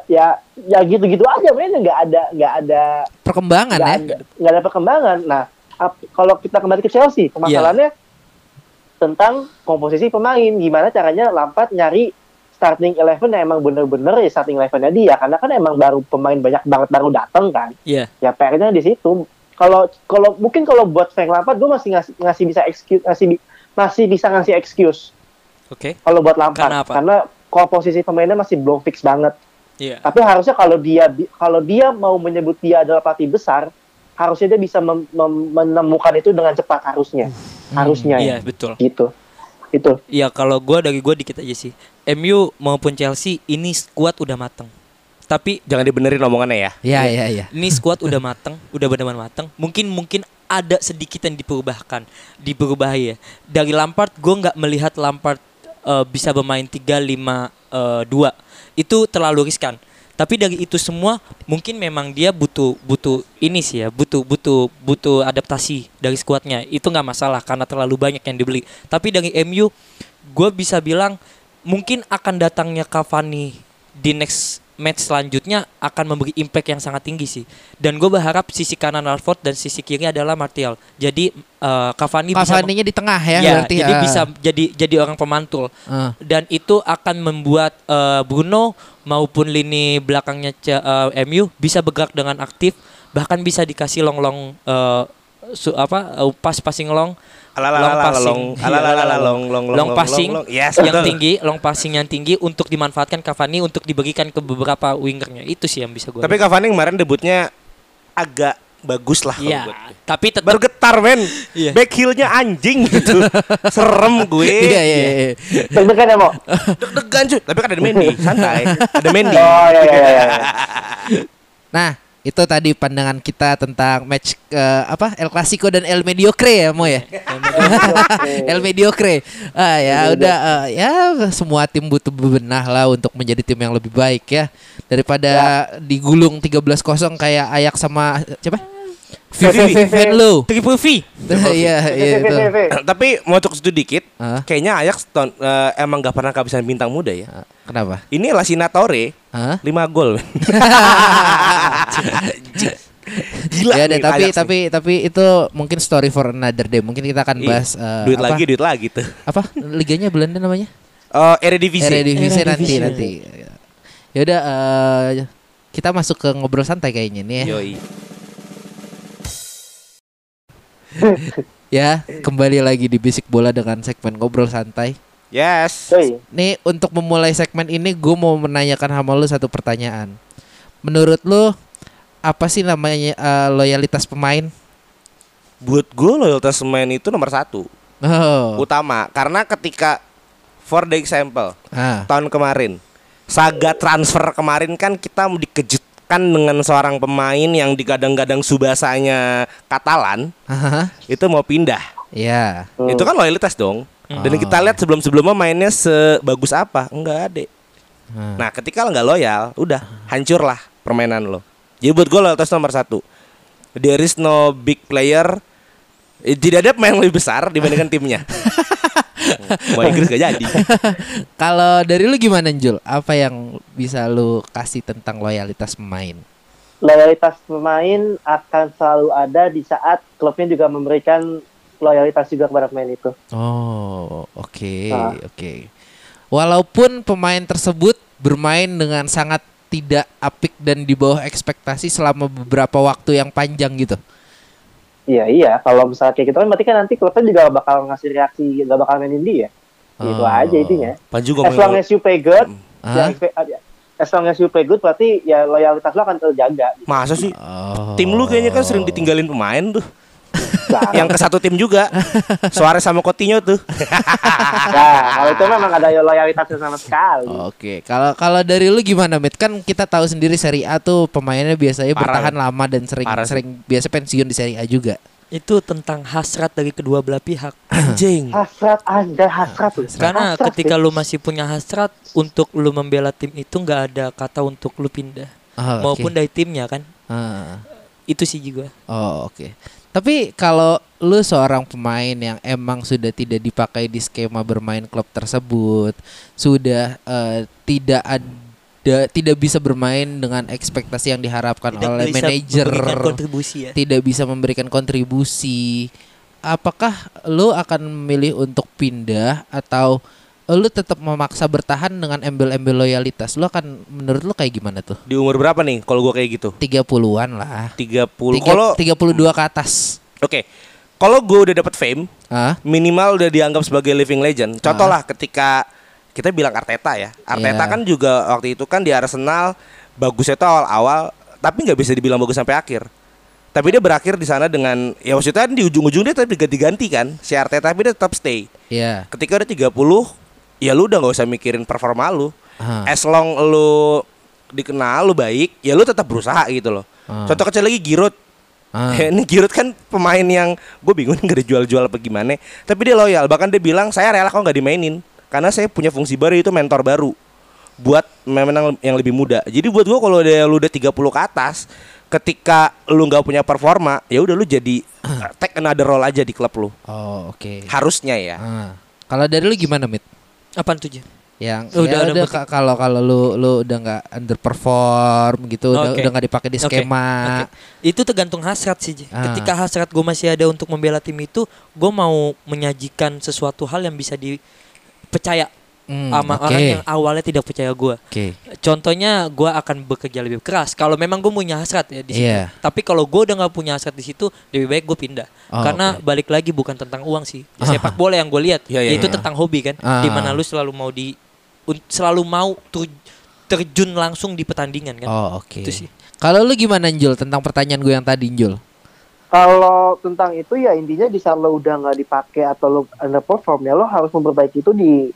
ya ya gitu-gitu aja. Mainnya nggak ada nggak ada perkembangan nggak ya? ada, nggak ada perkembangan. Nah, ap- kalau kita kembali ke Chelsea, permasalahannya tentang komposisi pemain. Gimana caranya Lampard nyari starting eleven yang emang bener-bener ya starting elevennya dia, karena kan emang baru pemain banyak banget baru datang kan. Iya. Ya PR-nya di situ. Kalau kalau mungkin kalau buat Frank Lampard, gue masih ngasih, ngasih bisa excuse, ngasih masih bisa ngasih excuse Oke. kalau buat Lampard, Karena apa? karena komposisi pemainnya masih belum fix banget. Iya. Tapi harusnya kalau dia kalau dia mau menyebut dia adalah pelatih besar, harusnya dia bisa menemukan itu dengan cepat harusnya. Harusnya Iya ya. betul. Gitu. Itu. Iya kalau gue dari gue dikit aja sih. MU maupun Chelsea ini skuad udah mateng. Tapi Jangan dibenerin omongannya ya. ya ya ya ini skuad udah mateng, udah benar-benar mateng. Mungkin mungkin ada sedikit yang diperubahkan, diperubah ya. Dari Lampard gue nggak melihat Lampard eh, bisa bermain 3 5 eh, dua itu terlalu riskan. Tapi dari itu semua mungkin memang dia butuh butuh ini sih ya butuh butuh butuh adaptasi dari skuadnya itu nggak masalah karena terlalu banyak yang dibeli. Tapi dari MU gue bisa bilang mungkin akan datangnya Cavani di next match selanjutnya akan memberi impact yang sangat tinggi sih. Dan gue berharap sisi kanan Rashford dan sisi kiri adalah Martial. Jadi eh, Cavani bisa Cavani-nya di tengah ya, Ya, berarti jadi ah. bisa jadi jadi orang pemantul. Ah. Dan itu akan membuat eh, Bruno maupun lini belakangnya C- eh, MU bisa bergerak dengan aktif, bahkan bisa dikasih long-long eh, su- apa eh, pas passing long. Long passing. long, long, long, long, long long, passing. long, long. Yes, yang betul. tinggi long passing yang tinggi untuk dimanfaatkan Cavani untuk diberikan ke beberapa wingernya. Itu sih yang bisa gue Tapi Cavani kemarin debutnya agak bagus lah kalau Iya, buat gue. tapi tetap Baru getar men Iya. Back heel-nya anjing gitu Serem gue Iya iya iya. Deg-degan ya, Mo? Deg-degan cuy Tapi kan ada Mendy Santai Ada Mendy Oh, iya, iya, iya. Nah, itu tadi pandangan kita tentang match eh, apa El Clasico dan El Mediocre ya, Mo ya. El Mediocre. Ah ya udah eh, ya semua tim butuh bebenah lah untuk menjadi tim yang lebih baik ya daripada digulung 13-0 kayak Ayak sama siapa? Vivi Venlo. triple V Iya, iya itu. VVVV. Tapi mau cek situ dikit. Kayaknya Ajax ton, eh, emang gak pernah kehabisan bintang muda ya Kenapa? Ini Lasina Torre Hah? 5 gol. Gila ya deh, tapi Ajax nih. tapi tapi itu mungkin story for another day. Mungkin kita akan Iya. bahas eh, Duit apa, lagi duit lagi tuh apa liganya Belanda namanya? Oh Eredivisie Eredivisie nanti Eredivisie. nanti. Ya udah eh, kita masuk ke ngobrol santai kayaknya nih ya. Yoi Ya, kembali lagi di Bisik Bola dengan segmen ngobrol santai. Yes Nih untuk memulai segmen ini gue mau menanyakan sama lu satu pertanyaan. Menurut lu apa sih namanya eh, loyalitas pemain? Buat gue loyalitas pemain itu nomor satu Oh. Utama Karena ketika For the example Ah. Tahun kemarin Saga transfer kemarin kan kita dikejutkan dengan seorang pemain yang digadang-gadang subasanya Katalan itu mau pindah. Ya. Hmm. Itu kan loyalitas dong. Dan Oh. kita lihat sebelum-sebelumnya mainnya sebagus apa? Enggak ada. Hmm. Nah, ketika lo nggak loyal, udah hancur lah permainan lo. Jadi buat gue loyalitas nomor satu. There is no big player. Eh, Tidak ada pemain lebih besar dibandingkan timnya. Mau Inggris gak jadi. Kalau dari lu gimana Jul? Apa yang bisa lu kasih tentang loyalitas pemain? loyalitas pemain akan selalu ada di saat klubnya juga memberikan loyalitas juga kepada pemain itu. Oh, oke, Ah. oke. Walaupun pemain tersebut bermain dengan sangat tidak apik dan di bawah ekspektasi selama beberapa waktu yang panjang gitu. Iya iya, kalau misalnya kayak gitu kan berarti kan nanti klubnya juga bakal ngasih reaksi, gak bakal mainin dia. Gitu Oh. aja intinya. Panju As long as you pay good, Hah? ya, as long as you play good berarti ya loyalitas lo akan terjaga. Gitu. Masa sih? Oh. Tim lu kayaknya kan sering ditinggalin pemain tuh. Yang ke satu tim juga. Suarez sama Coutinho tuh. nah, kalau itu memang ada loyalitasnya sama sekali. Oke, kalau kalau dari lu gimana, Mit? Kan kita tahu sendiri Serie A tuh pemainnya biasanya Parah, bertahan lama dan sering Parah sering biasa pensiun di Serie A juga. itu tentang hasrat dari kedua belah pihak Anjing. Hasrat ada hasrat tuh. karena Hasrat, ketika lu masih punya hasrat untuk lu membela tim itu nggak ada kata untuk lu pindah Oh, maupun dari timnya kan Ah. itu sih juga Oh oke. Tapi kalau lu seorang pemain yang emang sudah tidak dipakai di skema bermain klub tersebut, sudah eh, tidak ada, tidak bisa bermain dengan ekspektasi yang diharapkan oleh bisa manajer, ya tidak bisa memberikan kontribusi. Apakah lu akan memilih untuk pindah atau lu tetap memaksa bertahan dengan embel-embel loyalitas? Lu akan menurut lu kayak gimana tuh? Di umur berapa nih kalau gua kayak gitu? 30-an lah. 30. Tiga- Kalau 32 ke atas. Oke. Kalau gue udah dapat fame, Ah? minimal udah dianggap sebagai living legend. Contoh Ah. lah ketika kita bilang Arteta ya. Arteta Iya. kan juga waktu itu kan di Arsenal bagusnya tuh awal-awal, tapi nggak bisa dibilang bagus sampai akhir. Tapi dia berakhir di sana dengan ya maksudnya kan di ujung-ujung dia tetap diganti-ganti kan si Arteta tapi dia tetap stay. Iya. Ketika udah 30 ya lu udah nggak usah mikirin performa lu. Ah. As long lu dikenal lu baik, ya lu tetap berusaha gitu loh. Ah. Contoh kecil lagi Giroud. Ah. ini Giroud kan pemain yang gue bingung nggak dijual-jual apa gimana. Tapi dia loyal. Bahkan dia bilang saya rela kok nggak dimainin karena saya punya fungsi baru itu mentor baru. buat pemain yang lebih muda. Jadi buat gua kalau udah lu udah 30 ke atas, ketika lu nggak punya performa, ya udah lu jadi uh, take another role aja di klub lu. Oh, oke. Harusnya ya. Ah. Kalau dari lu gimana, Mit? Apaan tuh? Yang Udah, ya udah udah kalau kalau lu lu udah nggak underperform gitu, udah Oke. udah nggak dipakai di skema. oke. Itu tergantung hasrat sih. Ah. Ketika hasrat gue masih ada untuk membela tim itu, gue mau menyajikan sesuatu hal yang bisa dipercaya Hmm, sama oke. orang yang awalnya tidak percaya gue. Oke. Contohnya gue akan bekerja lebih keras. Kalau memang gue punya hasrat ya di situ. Iya. Tapi kalau gue udah nggak punya hasrat di situ, lebih baik gue pindah. Oh, Karena oke. balik lagi bukan tentang uang sih. Ah. Sepak bola yang gue lihat, Iya, iya, itu iya. tentang hobi kan. Ah. Di mana lu selalu mau di selalu mau terjun langsung di pertandingan kan. Oh, oke. Itu sih. Kalau lu gimana, Jul? Tentang pertanyaan gue yang tadi, Jul? Kalau tentang itu ya intinya di saat lo udah nggak dipakai atau lo underperform ya lo harus memperbaiki itu di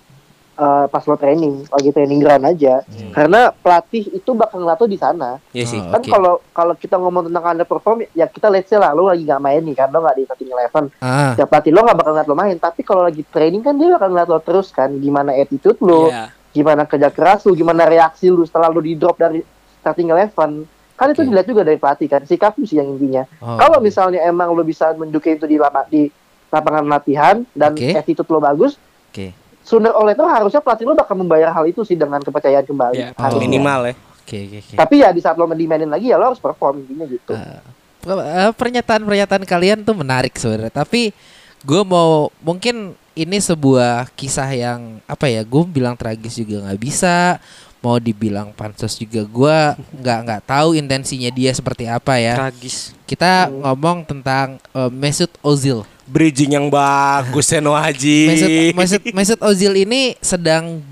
eh, pas lo training lagi training ground aja karena pelatih itu bakal ngeliat lo di sana Iya sih. Kan kalau kalau kita ngomong tentang underperform ya kita let's say lah lo lagi nggak main nih kan lo nggak di starting eleven Ah, ya pelatih lo nggak bakal ngeliat lo main tapi kalau lagi training kan dia bakal ngeliat lo terus kan gimana attitude lo Iya. gimana kerja keras lu, gimana reaksi lu setelah lu di drop dari starting eleven. Kan itu Oke. dilihat juga dari pelatih kan, sikap sih yang intinya. oh. Kalau misalnya emang lu bisa menunjukin itu di di lapangan latihan dan Oke. attitude lu bagus, Oke. Sooner or later harusnya pelatih lu bakal membayar hal itu sih dengan kepercayaan kembali. Iya, Oh. Harusnya. Minimal ya. Oke, oke, oke. Tapi ya di saat lo mendimainin lagi ya lo harus perform intinya gitu. Eh, eh, pernyataan-pernyataan kalian tuh menarik sebenarnya. Tapi gue mau mungkin ini sebuah kisah yang apa ya? Gue bilang tragis juga nggak bisa. Mau dibilang pansos juga gue nggak nggak tahu intensinya dia seperti apa ya. Tragis. Kita ngomong tentang eh, Mesut Ozil. Bridging yang bagus Seno Haji. Mesut Mesut Mesut Ozil ini sedang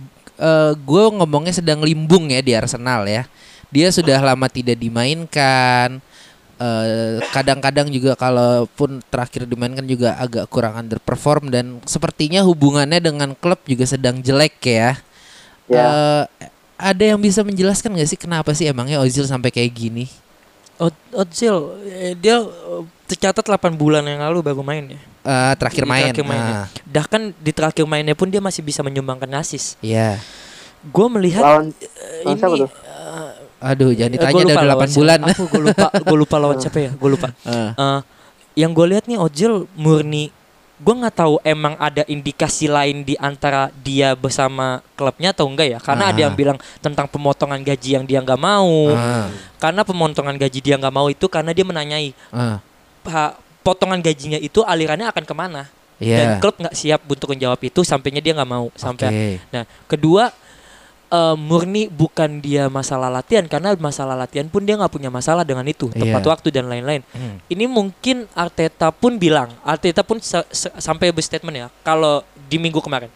gue ngomongnya sedang limbung ya di Arsenal ya. Dia sudah lama tidak dimainkan. Eh, Kadang-kadang juga kalaupun terakhir dimainkan juga agak kurang underperform dan sepertinya hubungannya dengan klub juga sedang jelek ya. Ya. Eh, ada yang bisa menjelaskan nggak sih kenapa sih emangnya Ozil sampai kayak gini? Ozil eh, dia eh, tercatat 8 bulan yang lalu baru main ya. Eh, terakhir Di main. terakhir mainnya. Ah, Bahkan di terakhir mainnya pun dia masih bisa menyumbangkan asis. Iya. Gue melihat Lawan siapa ini tuh? Aduh, jangan ditanya lawan 8 siapa. bulan. Aku gue lupa, gue lupa lawan siapa ya? Gue lupa. Eh, Eh, yang gue lihat nih Ozil murni gue nggak tahu emang ada indikasi lain di antara dia bersama klubnya atau enggak ya karena ada Ah. yang bilang tentang pemotongan gaji yang dia nggak mau ah, karena pemotongan gaji dia nggak mau itu karena dia menanyai ah. "Pa- potongan gajinya itu alirannya akan ke mana dan Iya. klub nggak siap untuk menjawab itu sampainya dia nggak mau sampai Oke. nah kedua eh, murni bukan dia masalah latihan karena masalah latihan pun dia nggak punya masalah dengan itu tepat Iya. waktu dan lain-lain Hmm. ini mungkin Arteta pun bilang, Arteta pun sa- sa- sampai berstatement ya, kalau di minggu kemarin,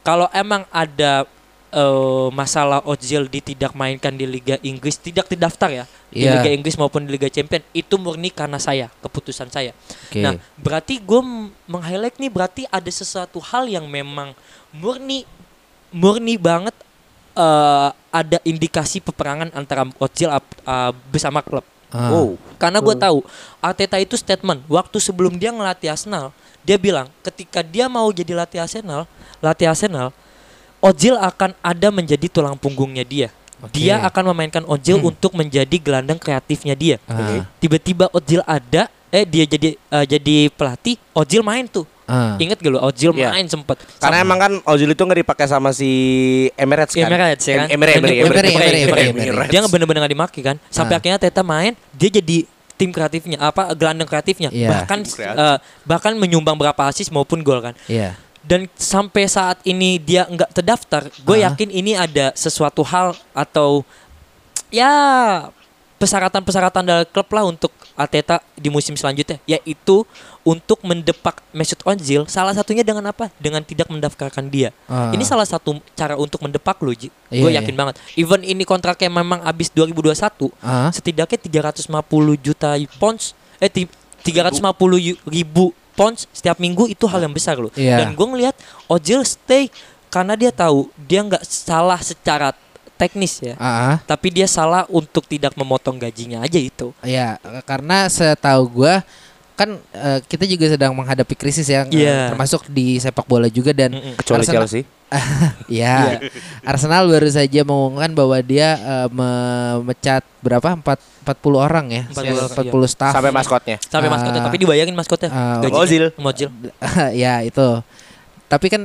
kalau emang ada eh, masalah Ozil di tidak mainkan di Liga Inggris, tidak terdaftar ya di Iya. Liga Inggris maupun di Liga Champion, itu murni karena saya, keputusan saya. Oke. Nah, berarti gue meng-highlight nih berarti ada sesuatu hal yang memang murni murni banget eh, ada indikasi peperangan antara Ozil ap- eh, bersama klub. Ah. Oh. Karena gue tahu Arteta itu statement waktu sebelum dia ngelatih Arsenal, dia bilang ketika dia mau jadi latih Arsenal, latih Arsenal, Ozil akan ada menjadi tulang punggungnya dia. Oke. Dia akan memainkan Ozil untuk menjadi gelandang kreatifnya dia. Ah. Tiba-tiba Ozil ada, eh dia jadi eh, jadi pelatih, Ozil main tuh. Ah. Ingat gak lu Ozil Iya. main sempet. Karena Sama- emang kan Ozil itu nggak dipakai sama si Emirates kan? Emirates ya kan? Em- Emirates, Emirates, dia bener-bener nggak dimaki kan sampai Ah. akhirnya Teta main dia jadi tim kreatifnya apa gelandang kreatifnya Iya. bahkan kreatif. eh, bahkan menyumbang berapa asis maupun gol kan Iya. dan sampai saat ini dia nggak terdaftar gue Ah. yakin ini ada sesuatu hal atau ya persyaratan-persyaratan dari klub lah untuk Arteta di musim selanjutnya yaitu untuk mendepak Mesut Ozil salah satunya dengan apa dengan tidak mendaftarkan dia Ah. ini salah satu cara untuk mendepak lo Ji Iya, gue yakin banget even ini kontraknya memang habis 2021 Ah. setidaknya 350 juta pounds eh ti- 350 yu- ribu pounds setiap minggu itu hal yang besar loh Iya. dan gue ngelihat Ozil stay karena dia tahu dia nggak salah secara teknis ya Ah. tapi dia salah untuk tidak memotong gajinya aja itu Ya, karena setahu gua kan eh, kita juga sedang menghadapi krisis ya, eh, Iya. termasuk di sepak bola juga dan Mm-mm. Kecuali Arsenal- Chelsea. ya, Arsenal baru saja mengumumkan bahwa dia eh, memecat berapa? Empat 40 orang ya, 40 40, staff. Sampai maskotnya. Sampai Ah. maskotnya, tapi dibayangin maskotnya. Gajinya. Ozil. Ozil. ya itu. Tapi kan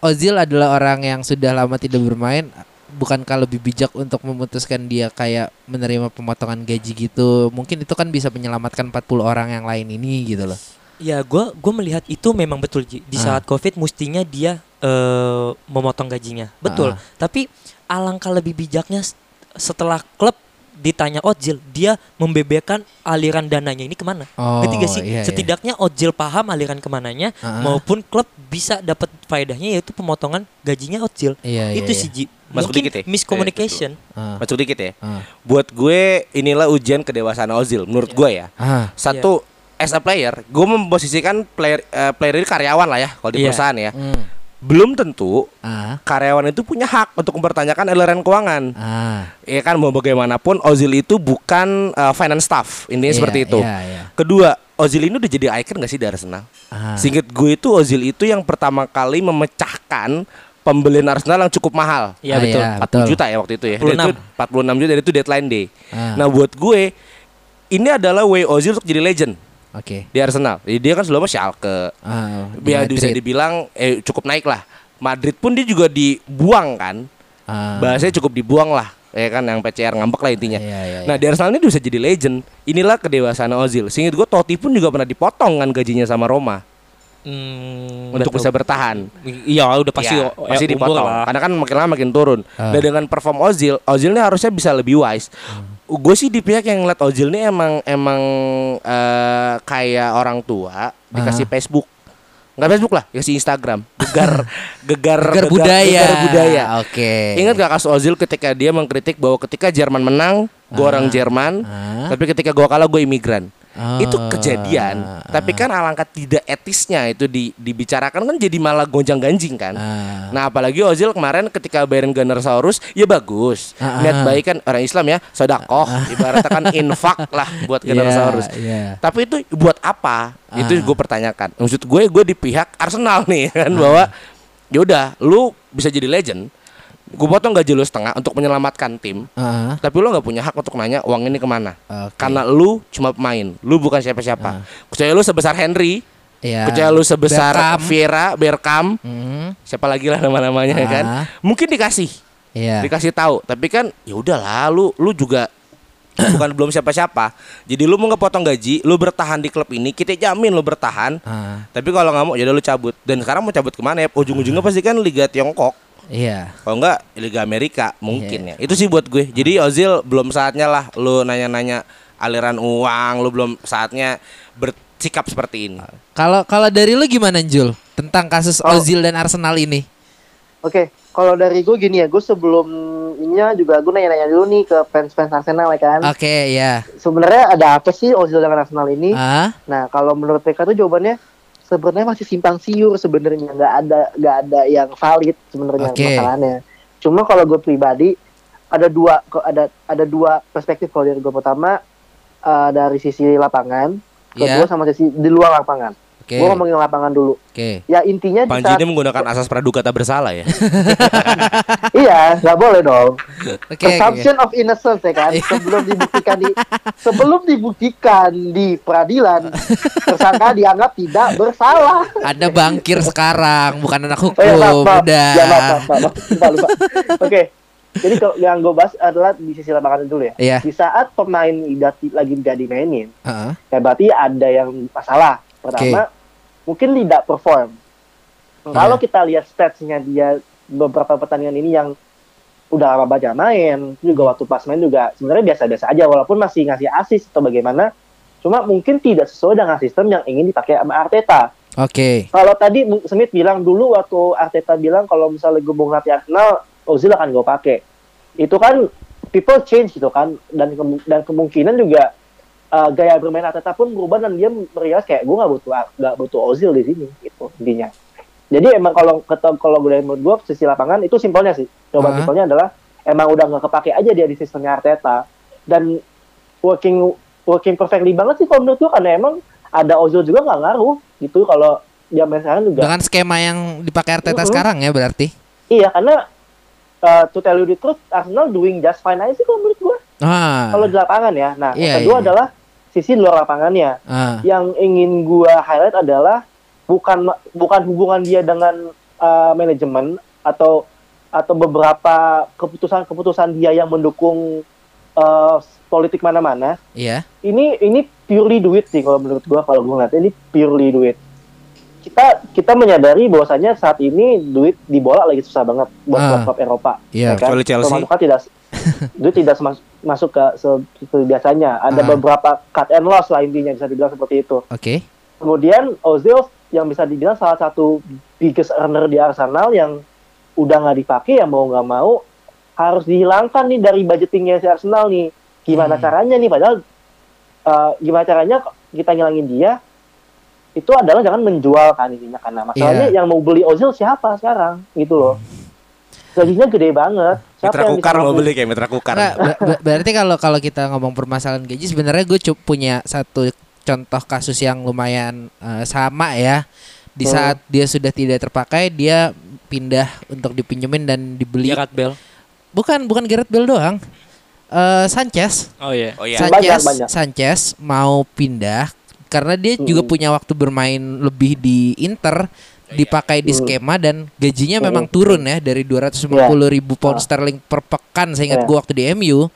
Ozil adalah orang yang sudah lama tidak bermain. Bukankah lebih bijak untuk memutuskan dia kayak menerima pemotongan gaji gitu? Mungkin itu kan bisa menyelamatkan 40 orang yang lain ini gitu loh. Ya, gua gua melihat itu memang betul. Di Ah. saat Covid mestinya dia eh, memotong gajinya. Betul. Ah. Tapi alangkah lebih bijaknya setelah klub ditanya Ozil, dia membeberkan aliran dananya ini ke mana. Oh, Ngerti gak sih? iya, iya. Setidaknya Ozil paham aliran ke mananya, Ah. maupun klub bisa dapat faedahnya yaitu pemotongan gajinya Ozil. Iya, iya, itu iya. sih. Masuk Mungkin dikit ya? miscommunication. Ah, Masuk dikit ya. ah, Buat gue inilah ujian kedewasaan Ozil menurut gue ya. ah, Satu as a player, gue memposisikan player eh, player ini karyawan lah ya kalau di Iya. perusahaan ya. hmm, Belum tentu ah, karyawan itu punya hak untuk mempertanyakan aliran keuangan. ah. Ya kan mau bagaimanapun Ozil itu bukan eh, finance staff. Intinya Iya, seperti itu. iya, iya. Kedua, Ozil ini udah jadi icon gak sih di Arsenal? Ah. Singkat gue itu Ozil itu yang pertama kali memecahkan pembelian Arsenal yang cukup mahal. Iya, Ah, betul. iya, 40 betul. juta ya waktu itu ya. 46. Dan itu 46 juta dari itu deadline day. Ah. Nah, buat gue ini adalah way Ozil untuk jadi legend Oke. di Arsenal. Jadi dia kan sebelumnya Schalke. Ah, Dia bisa dibilang eh cukup naik lah. Madrid pun dia juga dibuang kan. Ah. Bahasanya cukup dibuang lah. Ya kan yang PCR ngambek lah intinya. Iya, iya, Nah di Arsenal ini bisa jadi legend. Inilah kedewasaan Ozil. Seingat gue Totti pun juga pernah dipotong kan gajinya sama Roma Hmm, untuk bisa bertahan. Iya, udah pasti Ya, pasti ya, dipotong. lah. Karena kan makin lama makin turun. Ah. Dan dengan perform Ozil, Ozil ini harusnya bisa lebih wise. Gue sih di pihak yang ngeliat Ozil ini emang emang eh, kayak orang tua dikasih Ah. Facebook. Nggak Facebook lah, dikasih Instagram. Gegar gegar Gegar budaya. gegar budaya. Oke. Ingat gak kasus Ozil ketika dia mengkritik bahwa ketika Jerman menang, gue orang Jerman, Ah. tapi ketika gue kalah gue imigran. Oh. Itu kejadian, tapi kan alangkah tidak etisnya itu di, dibicarakan kan jadi malah gonjang ganjing kan. Ah. Nah apalagi Ozil kemarin ketika bayarin Gunnersaurus ya bagus, Ah, niat ah. baik kan orang Islam ya, sodakoh, ibaratnya kan infak lah buat Gunnersaurus. Iya, iya. Tapi itu buat apa? Itu Ah. gue pertanyakan. Maksud gue gue di pihak Arsenal nih kan bahwa yaudah lu bisa jadi legend. Gue potong gaji lu setengah untuk menyelamatkan tim. Ah. Tapi lu nggak punya hak untuk nanya uang ini ke mana. Oke. Karena lu cuma pemain, lu bukan siapa-siapa. Kecuali lu sebesar Henry, Iya. kecuali lu sebesar Beckham. Vieira, Bergkamp, Hmm. siapa lagi lah nama-namanya ya kan. Mungkin dikasih, Iya. dikasih tahu. Tapi kan ya udahlah, lu lu juga bukan belum siapa-siapa. Jadi lu mau ngepotong gaji, lu bertahan di klub ini, kita jamin lu bertahan. Ah. Tapi kalau nggak mau, ya udah lu cabut. Dan sekarang mau cabut ke mana ya? Ujung-ujungnya pasti kan Liga Tiongkok. Iya. Kalau enggak Liga Amerika mungkin ya. Itu sih buat gue. Jadi Ozil belum saatnya lah lu nanya-nanya aliran uang, lu belum saatnya bersikap seperti ini. Kalau kalau dari lu gimana Jul tentang kasus Oh. Ozil dan Arsenal ini? Oke, kalau dari gue gini ya, gue sebelum ininya juga gue nanya-nanya dulu nih ke fans-fans Arsenal ya kan. Oke, ya. Sebenarnya ada apa sih Ozil dengan Arsenal ini? Ah, Nah, kalau menurut PK tuh jawabannya sebenarnya masih simpang siur sebenarnya nggak ada nggak ada yang valid sebenarnya Oke. masalahnya. Cuma kalau gue pribadi ada dua ada ada dua perspektif kalau dari gue pertama eh, dari sisi lapangan, kedua Iya. sama sisi di luar lapangan. Oke. Gue ngomongin lapangan dulu. Oke. Ya intinya di Panji saat, ini menggunakan asas praduga tak bersalah ya. iya nggak boleh dong. Oke. oke. Presumption of innocence ya kan Iya. sebelum dibuktikan di sebelum dibuktikan di peradilan tersangka dianggap tidak bersalah. Anda bangkir sekarang, bukan anak hukum. Oh ya maaf, maaf. Udah. Ya maaf, maaf, maaf, lupa, lupa. Oke. Jadi kalau yang gue bahas adalah di sisi lapangan dulu ya. Iya. Di saat pemain tidak lagi tidak dimainin, Heeh. ya berarti ada yang masalah. Pertama, mungkin tidak perform. Kalau Iya. kita lihat statsnya dia beberapa pertandingan ini yang udah lama banyak main, juga waktu pas main juga sebenarnya biasa-biasa aja, walaupun masih ngasih assist atau bagaimana. Cuma mungkin tidak sesuai dengan sistem yang ingin dipakai sama Arteta. Oke. Kalau tadi Smith bilang dulu waktu Arteta bilang kalau misalnya gue mau ngelatih Arsenal, Ozil akan gue pakai. Itu kan people change gitu kan dan dan kemungkinan juga uh, gaya bermain Arteta pun berubah dan dia merias kayak gue nggak butuh nggak butuh Ozil di sini gitu intinya. Jadi emang kalau kalau gue menurut gue sisi lapangan itu simpelnya sih. Coba Ah. simpelnya adalah emang udah nggak kepake aja dia di sistemnya Arteta dan working working perfectly banget sih kalau menurut gue karena emang ada Ozil juga nggak ngaruh gitu kalau dia main sekarang juga. Dengan skema yang dipakai Arteta Mm-mm. sekarang ya berarti. Iya karena uh, to tell you the truth, Arsenal doing just fine aja sih kalau menurut gue. Ah. Kalau di lapangan ya. Nah, Iya, yang kedua iya. adalah sisi luar lapangannya. ah. Yang ingin gua highlight adalah bukan bukan hubungan dia dengan uh, manajemen atau atau beberapa keputusan-keputusan dia yang mendukung uh, politik mana-mana. Iya. Ini ini purely duit sih kalau menurut gua kalau gua ngeliat ini purely duit. Kita kita menyadari bahwasanya saat ini duit di bola lagi susah banget buat Ah. klub-klub Eropa. Iya. kan? Kecuali Chelsea. Pemasukan tidak duit tidak semas- masuk ke se- seperti biasanya. Ada Ah. beberapa cut and loss lah intinya bisa dibilang seperti itu. Oke. Kemudian Ozil yang bisa dibilang salah satu biggest earner di Arsenal yang udah nggak dipakai ya mau nggak mau harus dihilangkan nih dari budgetingnya si Arsenal nih. Gimana Hmm. caranya nih? Padahal uh, gimana caranya kita ngilangin dia? Itu adalah jangan menjual kan intinya karena masalahnya Iya. yang mau beli Ozil siapa sekarang gitu loh. Gajinya gede banget. Siapa Mitra yang Kukar mau beli kayak Mitra Kukar. Nggak, ber- ber- berarti kalau kalau kita ngomong permasalahan gaji sebenarnya gue punya satu contoh kasus yang lumayan eh, sama ya. Di Hmm. saat dia sudah tidak terpakai, dia pindah untuk dipinjemin dan dibeli. Gerard Bell. Bukan bukan Gareth Bale doang. Eh, Sanchez. Oh iya. Oh iya. Sanchez, Banyak, banyak. Sanchez mau pindah karena dia juga Hmm. punya waktu bermain lebih di Inter dipakai di Hmm. skema dan gajinya Hmm. memang turun ya dari 250 ribu pound Ah. sterling per pekan saya ingat Iya. gue waktu di MU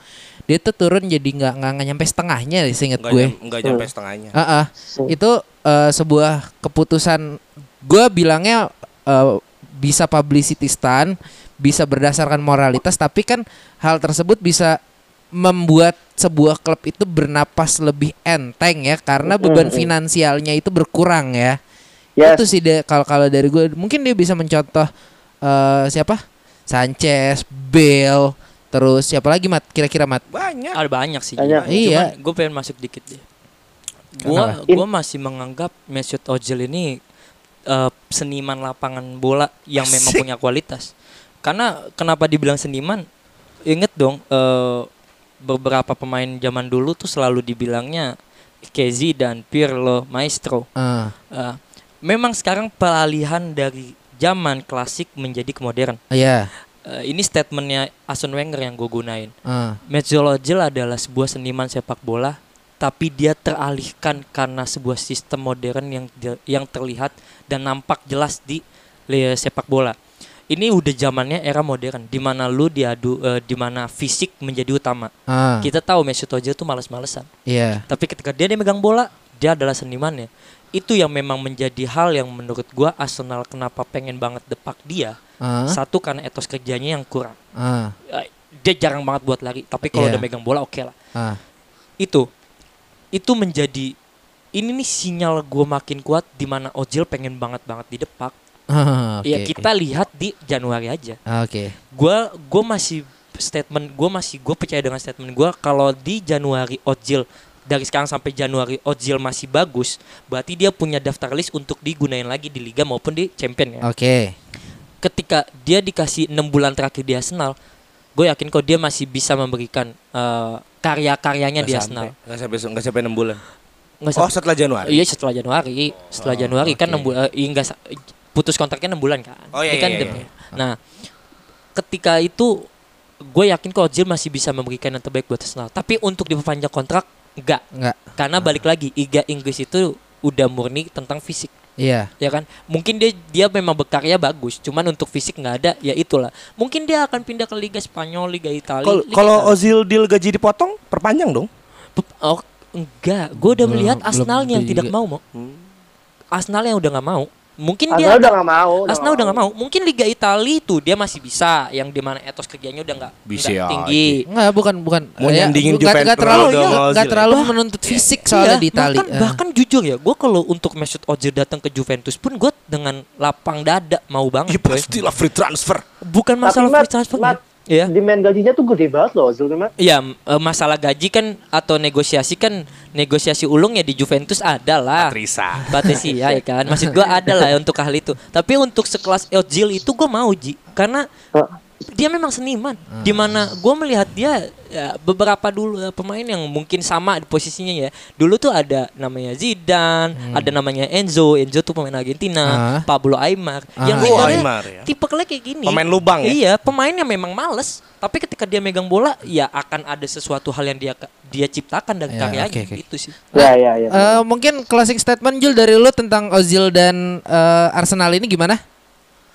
dia tuh turun jadi nggak nggak nggak nyampe setengahnya saya ingat gue enggak nyampe Hmm. setengahnya. Ah, ah. Hmm. itu eh, sebuah keputusan gue bilangnya eh, bisa publicity stunt bisa berdasarkan moralitas tapi kan hal tersebut bisa membuat sebuah klub itu bernapas lebih enteng ya karena beban finansialnya itu berkurang ya Yes. itu sih deh kalau kalau dari gue mungkin dia bisa mencontoh eh, siapa Sanchez Bale terus siapa lagi mat kira-kira mat Banyak. Ada banyak sih. Banyak. Iya. gue pengen masuk dikit deh. Gua gua masih menganggap Mesut Ozil ini eh, seniman lapangan bola yang memang punya kualitas. Karena kenapa dibilang seniman? Ingat dong eh, beberapa pemain zaman dulu tuh selalu dibilangnya Kezi dan Pirlo Maestro. Ah, Eh, memang sekarang peralihan dari zaman klasik menjadi ke modern. iya Eh, ini statementnya Arsene Wenger yang gue gunain. Ozil adalah sebuah seniman sepak bola, tapi dia teralihkan karena sebuah sistem modern yang yang terlihat dan nampak jelas di sepak bola. Ini udah zamannya era modern, di mana lu diadu, eh, di mana fisik menjadi utama. ah, Kita tahu Mesut Ozil tuh males-malesan, iya tapi ketika dia, dia megang bola, dia adalah senimannya. Itu yang memang menjadi hal yang menurut gua Arsenal kenapa pengen banget depak dia. ah, Satu karena etos kerjanya yang kurang. ah, Eh, Dia jarang banget buat lari, tapi kalau Iya. udah megang bola oke lah ah. itu itu menjadi ini nih sinyal gue makin kuat di mana Ozil pengen banget banget di depak. Ah, ya oke, kita lihat di Januari aja. oke. Ah, Oke. Gue masih statement gue masih gue percaya dengan statement gue kalau di Januari Ozil dari sekarang sampai Januari Ozil masih bagus, berarti dia punya daftar list untuk digunain lagi di liga maupun di champion ya. Oke. Ketika dia dikasih enam bulan terakhir di Arsenal, gue yakin kok dia masih bisa memberikan eh, karya-karyanya di Arsenal. Nggak sampai nggak sampai 6 bulan. Nggak Oh, sampai- setelah Januari. Iya setelah Januari, setelah Oh, Januari kan oke. enam bulan, eh, enggak sa- putus kontraknya enam bulan kan. Oh, iya, Ini kan iya, iya. Nah, ketika itu gue yakin kok Ozil masih bisa memberikan yang terbaik buat Arsenal. Tapi untuk diperpanjang kontrak enggak, Enggak. karena balik lagi Liga Inggris itu udah murni tentang fisik Iya. ya kan mungkin dia dia memang berkarya bagus cuman untuk fisik nggak ada ya itulah mungkin dia akan pindah ke Liga Spanyol Liga Italia Kalau. Ozil deal gaji dipotong, perpanjang dong. Oh, enggak gue udah Belum- melihat Arsenal yang tidak juga. mau mau Arsenal yang udah nggak mau mungkin dia Arsenal udah nggak mau. Arsenal udah nggak mau. Mungkin Liga Italia itu dia masih bisa, yang di mana etos kerjanya udah nggak tinggi. Enggak, bukan bukan. Mau Ya, nyandingin nggak- nggak Juventus terlalu ya? terlalu Bah- menuntut fisik soalnya Iya, di Itali. Bahkan, Eh. bahkan jujur ya, gue kalau untuk Mesut Ozil datang ke Juventus pun gue dengan lapang dada mau banget. Ya pastilah free transfer. Bukan Tapi masalah Mat, free transfer. Mat, Iya. demand gajinya tuh gede banget loh Ozil tuh, Mat. Iya, eh, masalah gaji kan atau negosiasi kan negosiasi ulung ya di Juventus ada lah. Patricia. Patricia ya kan. Maksud gua ada lah ya untuk hal itu. Tapi untuk sekelas Ozil itu gue mau Ji. Karena dia memang seniman. Di mana gue melihat dia ya, beberapa dulu eh, pemain yang mungkin sama di posisinya ya. Dulu tuh ada namanya Zidane, ada namanya Enzo. Enzo tuh pemain Argentina. Ah. Pablo Aimar. Ah. Yang Oh, Aimar ya. tipe kayak gini. Pemain lubang ya? Iya, pemain yang memang males. Tapi ketika dia megang bola, ya akan ada sesuatu hal yang dia dia ciptakan dan Ya, karyanya oke, oke. gitu sih. Ya ya ya. Eh, mungkin closing statement Jul dari lu tentang Ozil dan eh, Arsenal ini gimana?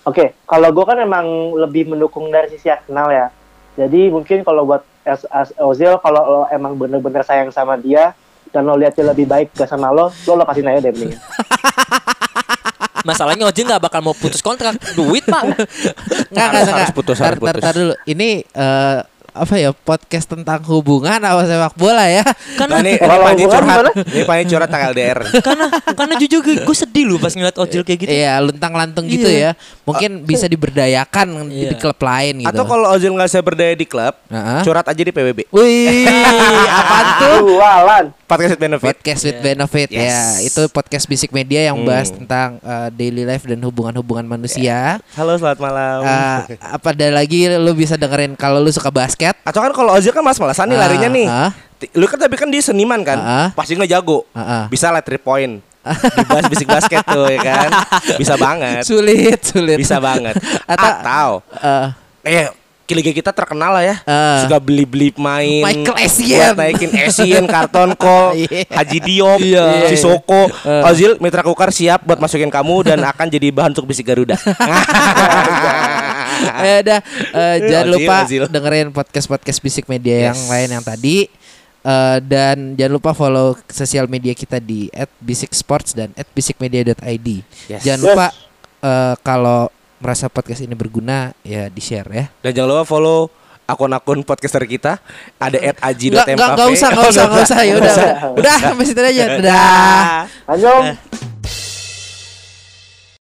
Oke, kalau gue kan emang lebih mendukung dari sisi Arsenal ya. Jadi mungkin kalau buat as, as Ozil, kalau lo emang bener-bener sayang sama dia dan lo lihat dia lebih baik gak sama lo, lo lepasin aja deh mendingan. Masalahnya Ojil nggak bakal mau putus kontrak duit pak. Enggak, Harus- enggak, harus putus, Tar, harus tar, putus. tar dulu. Ini eh, apa ya podcast tentang hubungan apa sepak bola ya? Nah, ini, Kalau Panji curhat. Ini Panji curhat tentang LDR. karena karena jujur gue sedih loh pas ngeliat Ojil kayak gitu. Iya, luntang-lantung gitu Iya. ya. Mungkin bisa diberdayakan di Iya. klub lain gitu. Atau kalau Ozil nggak bisa berdaya di klub, curhat aja di PBB. Wih, apaan tuh? Jualan. Podcast with benefit. Podcast with benefit ya. Yes. Itu podcast Basic Media yang Hmm. bahas tentang eh, daily life dan hubungan-hubungan manusia. Halo, selamat malam. Eh, apa ada lagi lu bisa dengerin kalau lu suka basket? Atau kan kalau Ozil kan malas-malasan nih Ah, larinya nih. ah. Ti- Lu kan tapi kan dia seniman kan, Ah, ah. pasti nggak jago. Ah, ah. Bisa lah three point. Dibahas bisik basket tuh ya kan. Bisa banget. Sulit, sulit. Bisa banget. Atau- Atau Eh, eh Liga kita terkenal lah ya. Ah. Suka beli-beli main. Michael Essien. buat naikin Essien, karton kol, Iya. Haji Diop, Iya. Sisoko, Ah. Ozil, Mitra Kukar siap buat masukin kamu dan akan jadi bahan untuk bisik Garuda. ya udah eh, jangan Ozil, lupa Ozil. dengerin podcast-podcast Basic Media yang Yes. lain yang tadi. Eh, dan jangan lupa follow sosial media kita di @basicsports dan @basicmedia.id. Yes. Jangan lupa eh, kalau merasa podcast ini berguna ya di share ya. Dan jangan lupa follow akun-akun podcaster kita ada at aji Enggak enggak enggak usah enggak usah enggak usah ya udah udah. Udah sampai situ aja. Dadah. Annyeong.